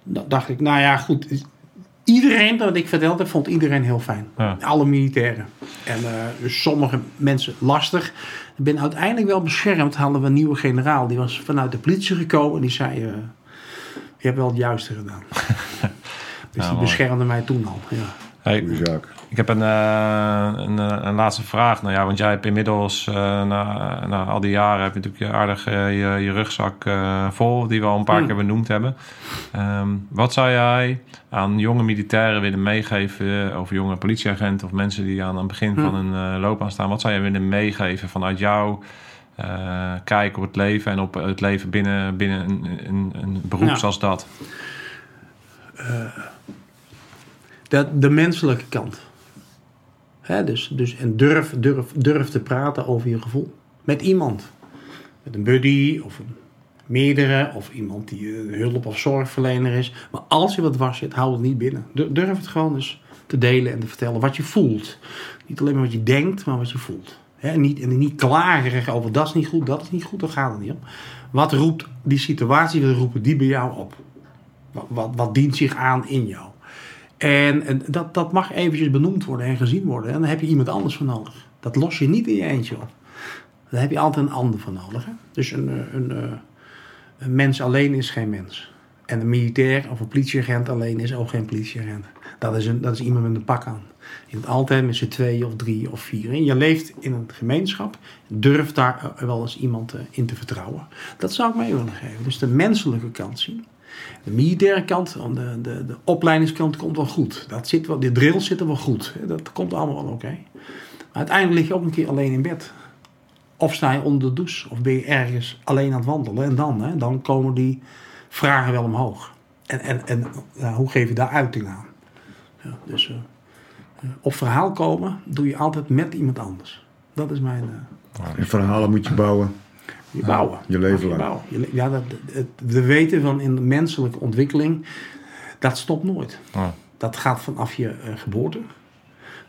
dan dacht ik, nou ja, goed. Iedereen dat ik verteld heb, vond iedereen heel fijn. Ja. Alle militairen. En eh, dus sommige mensen lastig. Ik ben uiteindelijk wel beschermd. Hadden we een nieuwe generaal. Die was vanuit de politie gekomen. En die zei, eh, je hebt wel het juiste gedaan. dus die mooi. beschermde mij toen al. Ja. Hey. Ik heb een, eh, een, eh, een laatste vraag. Nou ja, want jij hebt inmiddels eh, na, na al die jaren heb je natuurlijk je aardig je, je rugzak eh, vol, die we al een paar Hmm. keer benoemd hebben. Ehm, wat zou jij aan jonge militairen willen meegeven, of jonge politieagenten of mensen die aan het begin van Hmm. hun eh, loopbaan staan? Wat zou jij willen meegeven vanuit jouw eh, kijk op het leven en op het leven binnen, binnen een, een, een beroep Ja. zoals dat? De, de menselijke kant. Hè, dus, dus, en durf, durf, durf te praten over je gevoel. Met iemand. Met een buddy of een meerdere. Of iemand die een hulp- of zorgverlener is. Maar als je wat was zit, hou het niet binnen. Du- Durf het gewoon eens te delen en te vertellen wat je voelt. Niet alleen maar wat je denkt, maar wat je voelt. Hè, en, niet, en niet klagen over dat is niet goed, dat is niet goed. Daar gaat het niet om. Wat roept die situatie, wat roepen die bij jou op? Wat, wat dient zich aan in jou? En, dat, dat mag eventjes benoemd worden en gezien worden. En dan heb je iemand anders voor nodig. Dat los je niet in je eentje op. Daar heb je altijd een ander voor nodig. Dus een, eh, een, eh, een mens alleen is geen mens. En een militair of een politieagent alleen is ook geen politieagent. Dat is, een, dat is iemand met een pak aan. Je bent altijd met z'n twee of drie of vier. En je leeft in een gemeenschap. Durf daar eh, wel eens iemand in te vertrouwen. Dat zou ik mee willen geven. Dus de menselijke kant zien. De militaire kant, de, de, de opleidingskant komt wel goed. Dat zit wel, de drills zitten wel goed. Dat komt allemaal wel oké. Maar uiteindelijk lig je ook een keer alleen in bed. Of sta je onder de douche. Of ben je ergens alleen aan het wandelen. En dan, hè, dan komen die vragen wel omhoog. En, en, en hoe geef je daar uiting aan? Ja, dus eh, eh, op verhaal komen doe je altijd met iemand anders. Dat is mijn... En verhalen moet je bouwen. Je bouwen. je leven lang. bouwen. Ja, dat, het, we weten van in de menselijke ontwikkeling, dat stopt nooit. Ja, Dat gaat vanaf je eh, geboorte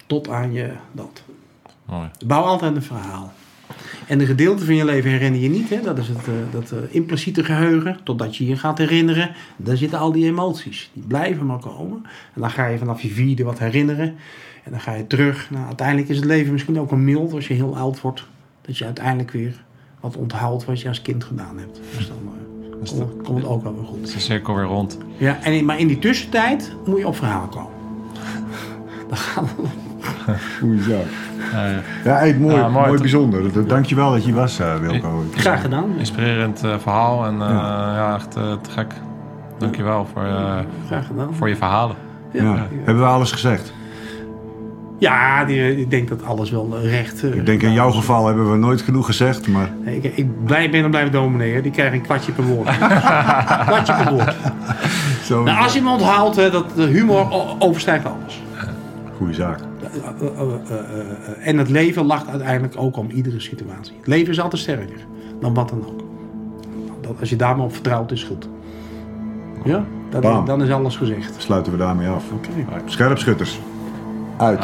tot aan je dood. mooi. Bouw altijd een verhaal. En de gedeelte van je leven herinner je niet. Hè? Dat is het eh, dat, eh, impliciete geheugen. Totdat je je gaat herinneren. Daar zitten al die emoties. Die blijven maar komen. En dan ga je vanaf je vierde wat herinneren. En dan ga je terug. Nou, uiteindelijk is het leven misschien ook een mild als je heel oud wordt. Dat je uiteindelijk weer wat onthoudt wat je als kind gedaan hebt. Dus dan eh, Dus komt, het ook wel weer goed. Is de cirkel weer rond. Ja, en in- maar in die tussentijd moet je op verhaal komen. Dan gaan we Goeie zaak. Ja, ja. Ja, hey, mooi, Ja, mooi. mooi, bijzonder. Dat- Dankjewel dat je was, eh, Wilco. graag gedaan. Inspirerend eh, verhaal en eh, ja. echt eh, te gek. Dankjewel voor, eh, Graag gedaan. voor je verhalen. Ja. Hebben we alles gezegd? Ja, die, ik denk dat alles wel recht. eh, Ik denk in jouw geval hebben we nooit genoeg gezegd, maar Nee, Ik, ik blij ben en blijf dominee. Hè. Die krijgen een kwartje per woord. kwartje per woord. zo. Nou, als je hem onthoudt, hè, dat de humor overstijgt alles. Goeie zaak. Eh, eh, eh, eh, eh, en het leven lacht uiteindelijk ook om iedere situatie. Het leven is altijd sterker dan wat dan ook. Dat, als je daar maar op vertrouwt, is goed. Ja, dan is alles gezegd. Sluiten we daarmee af. Oké. Scherpschutters. Uit.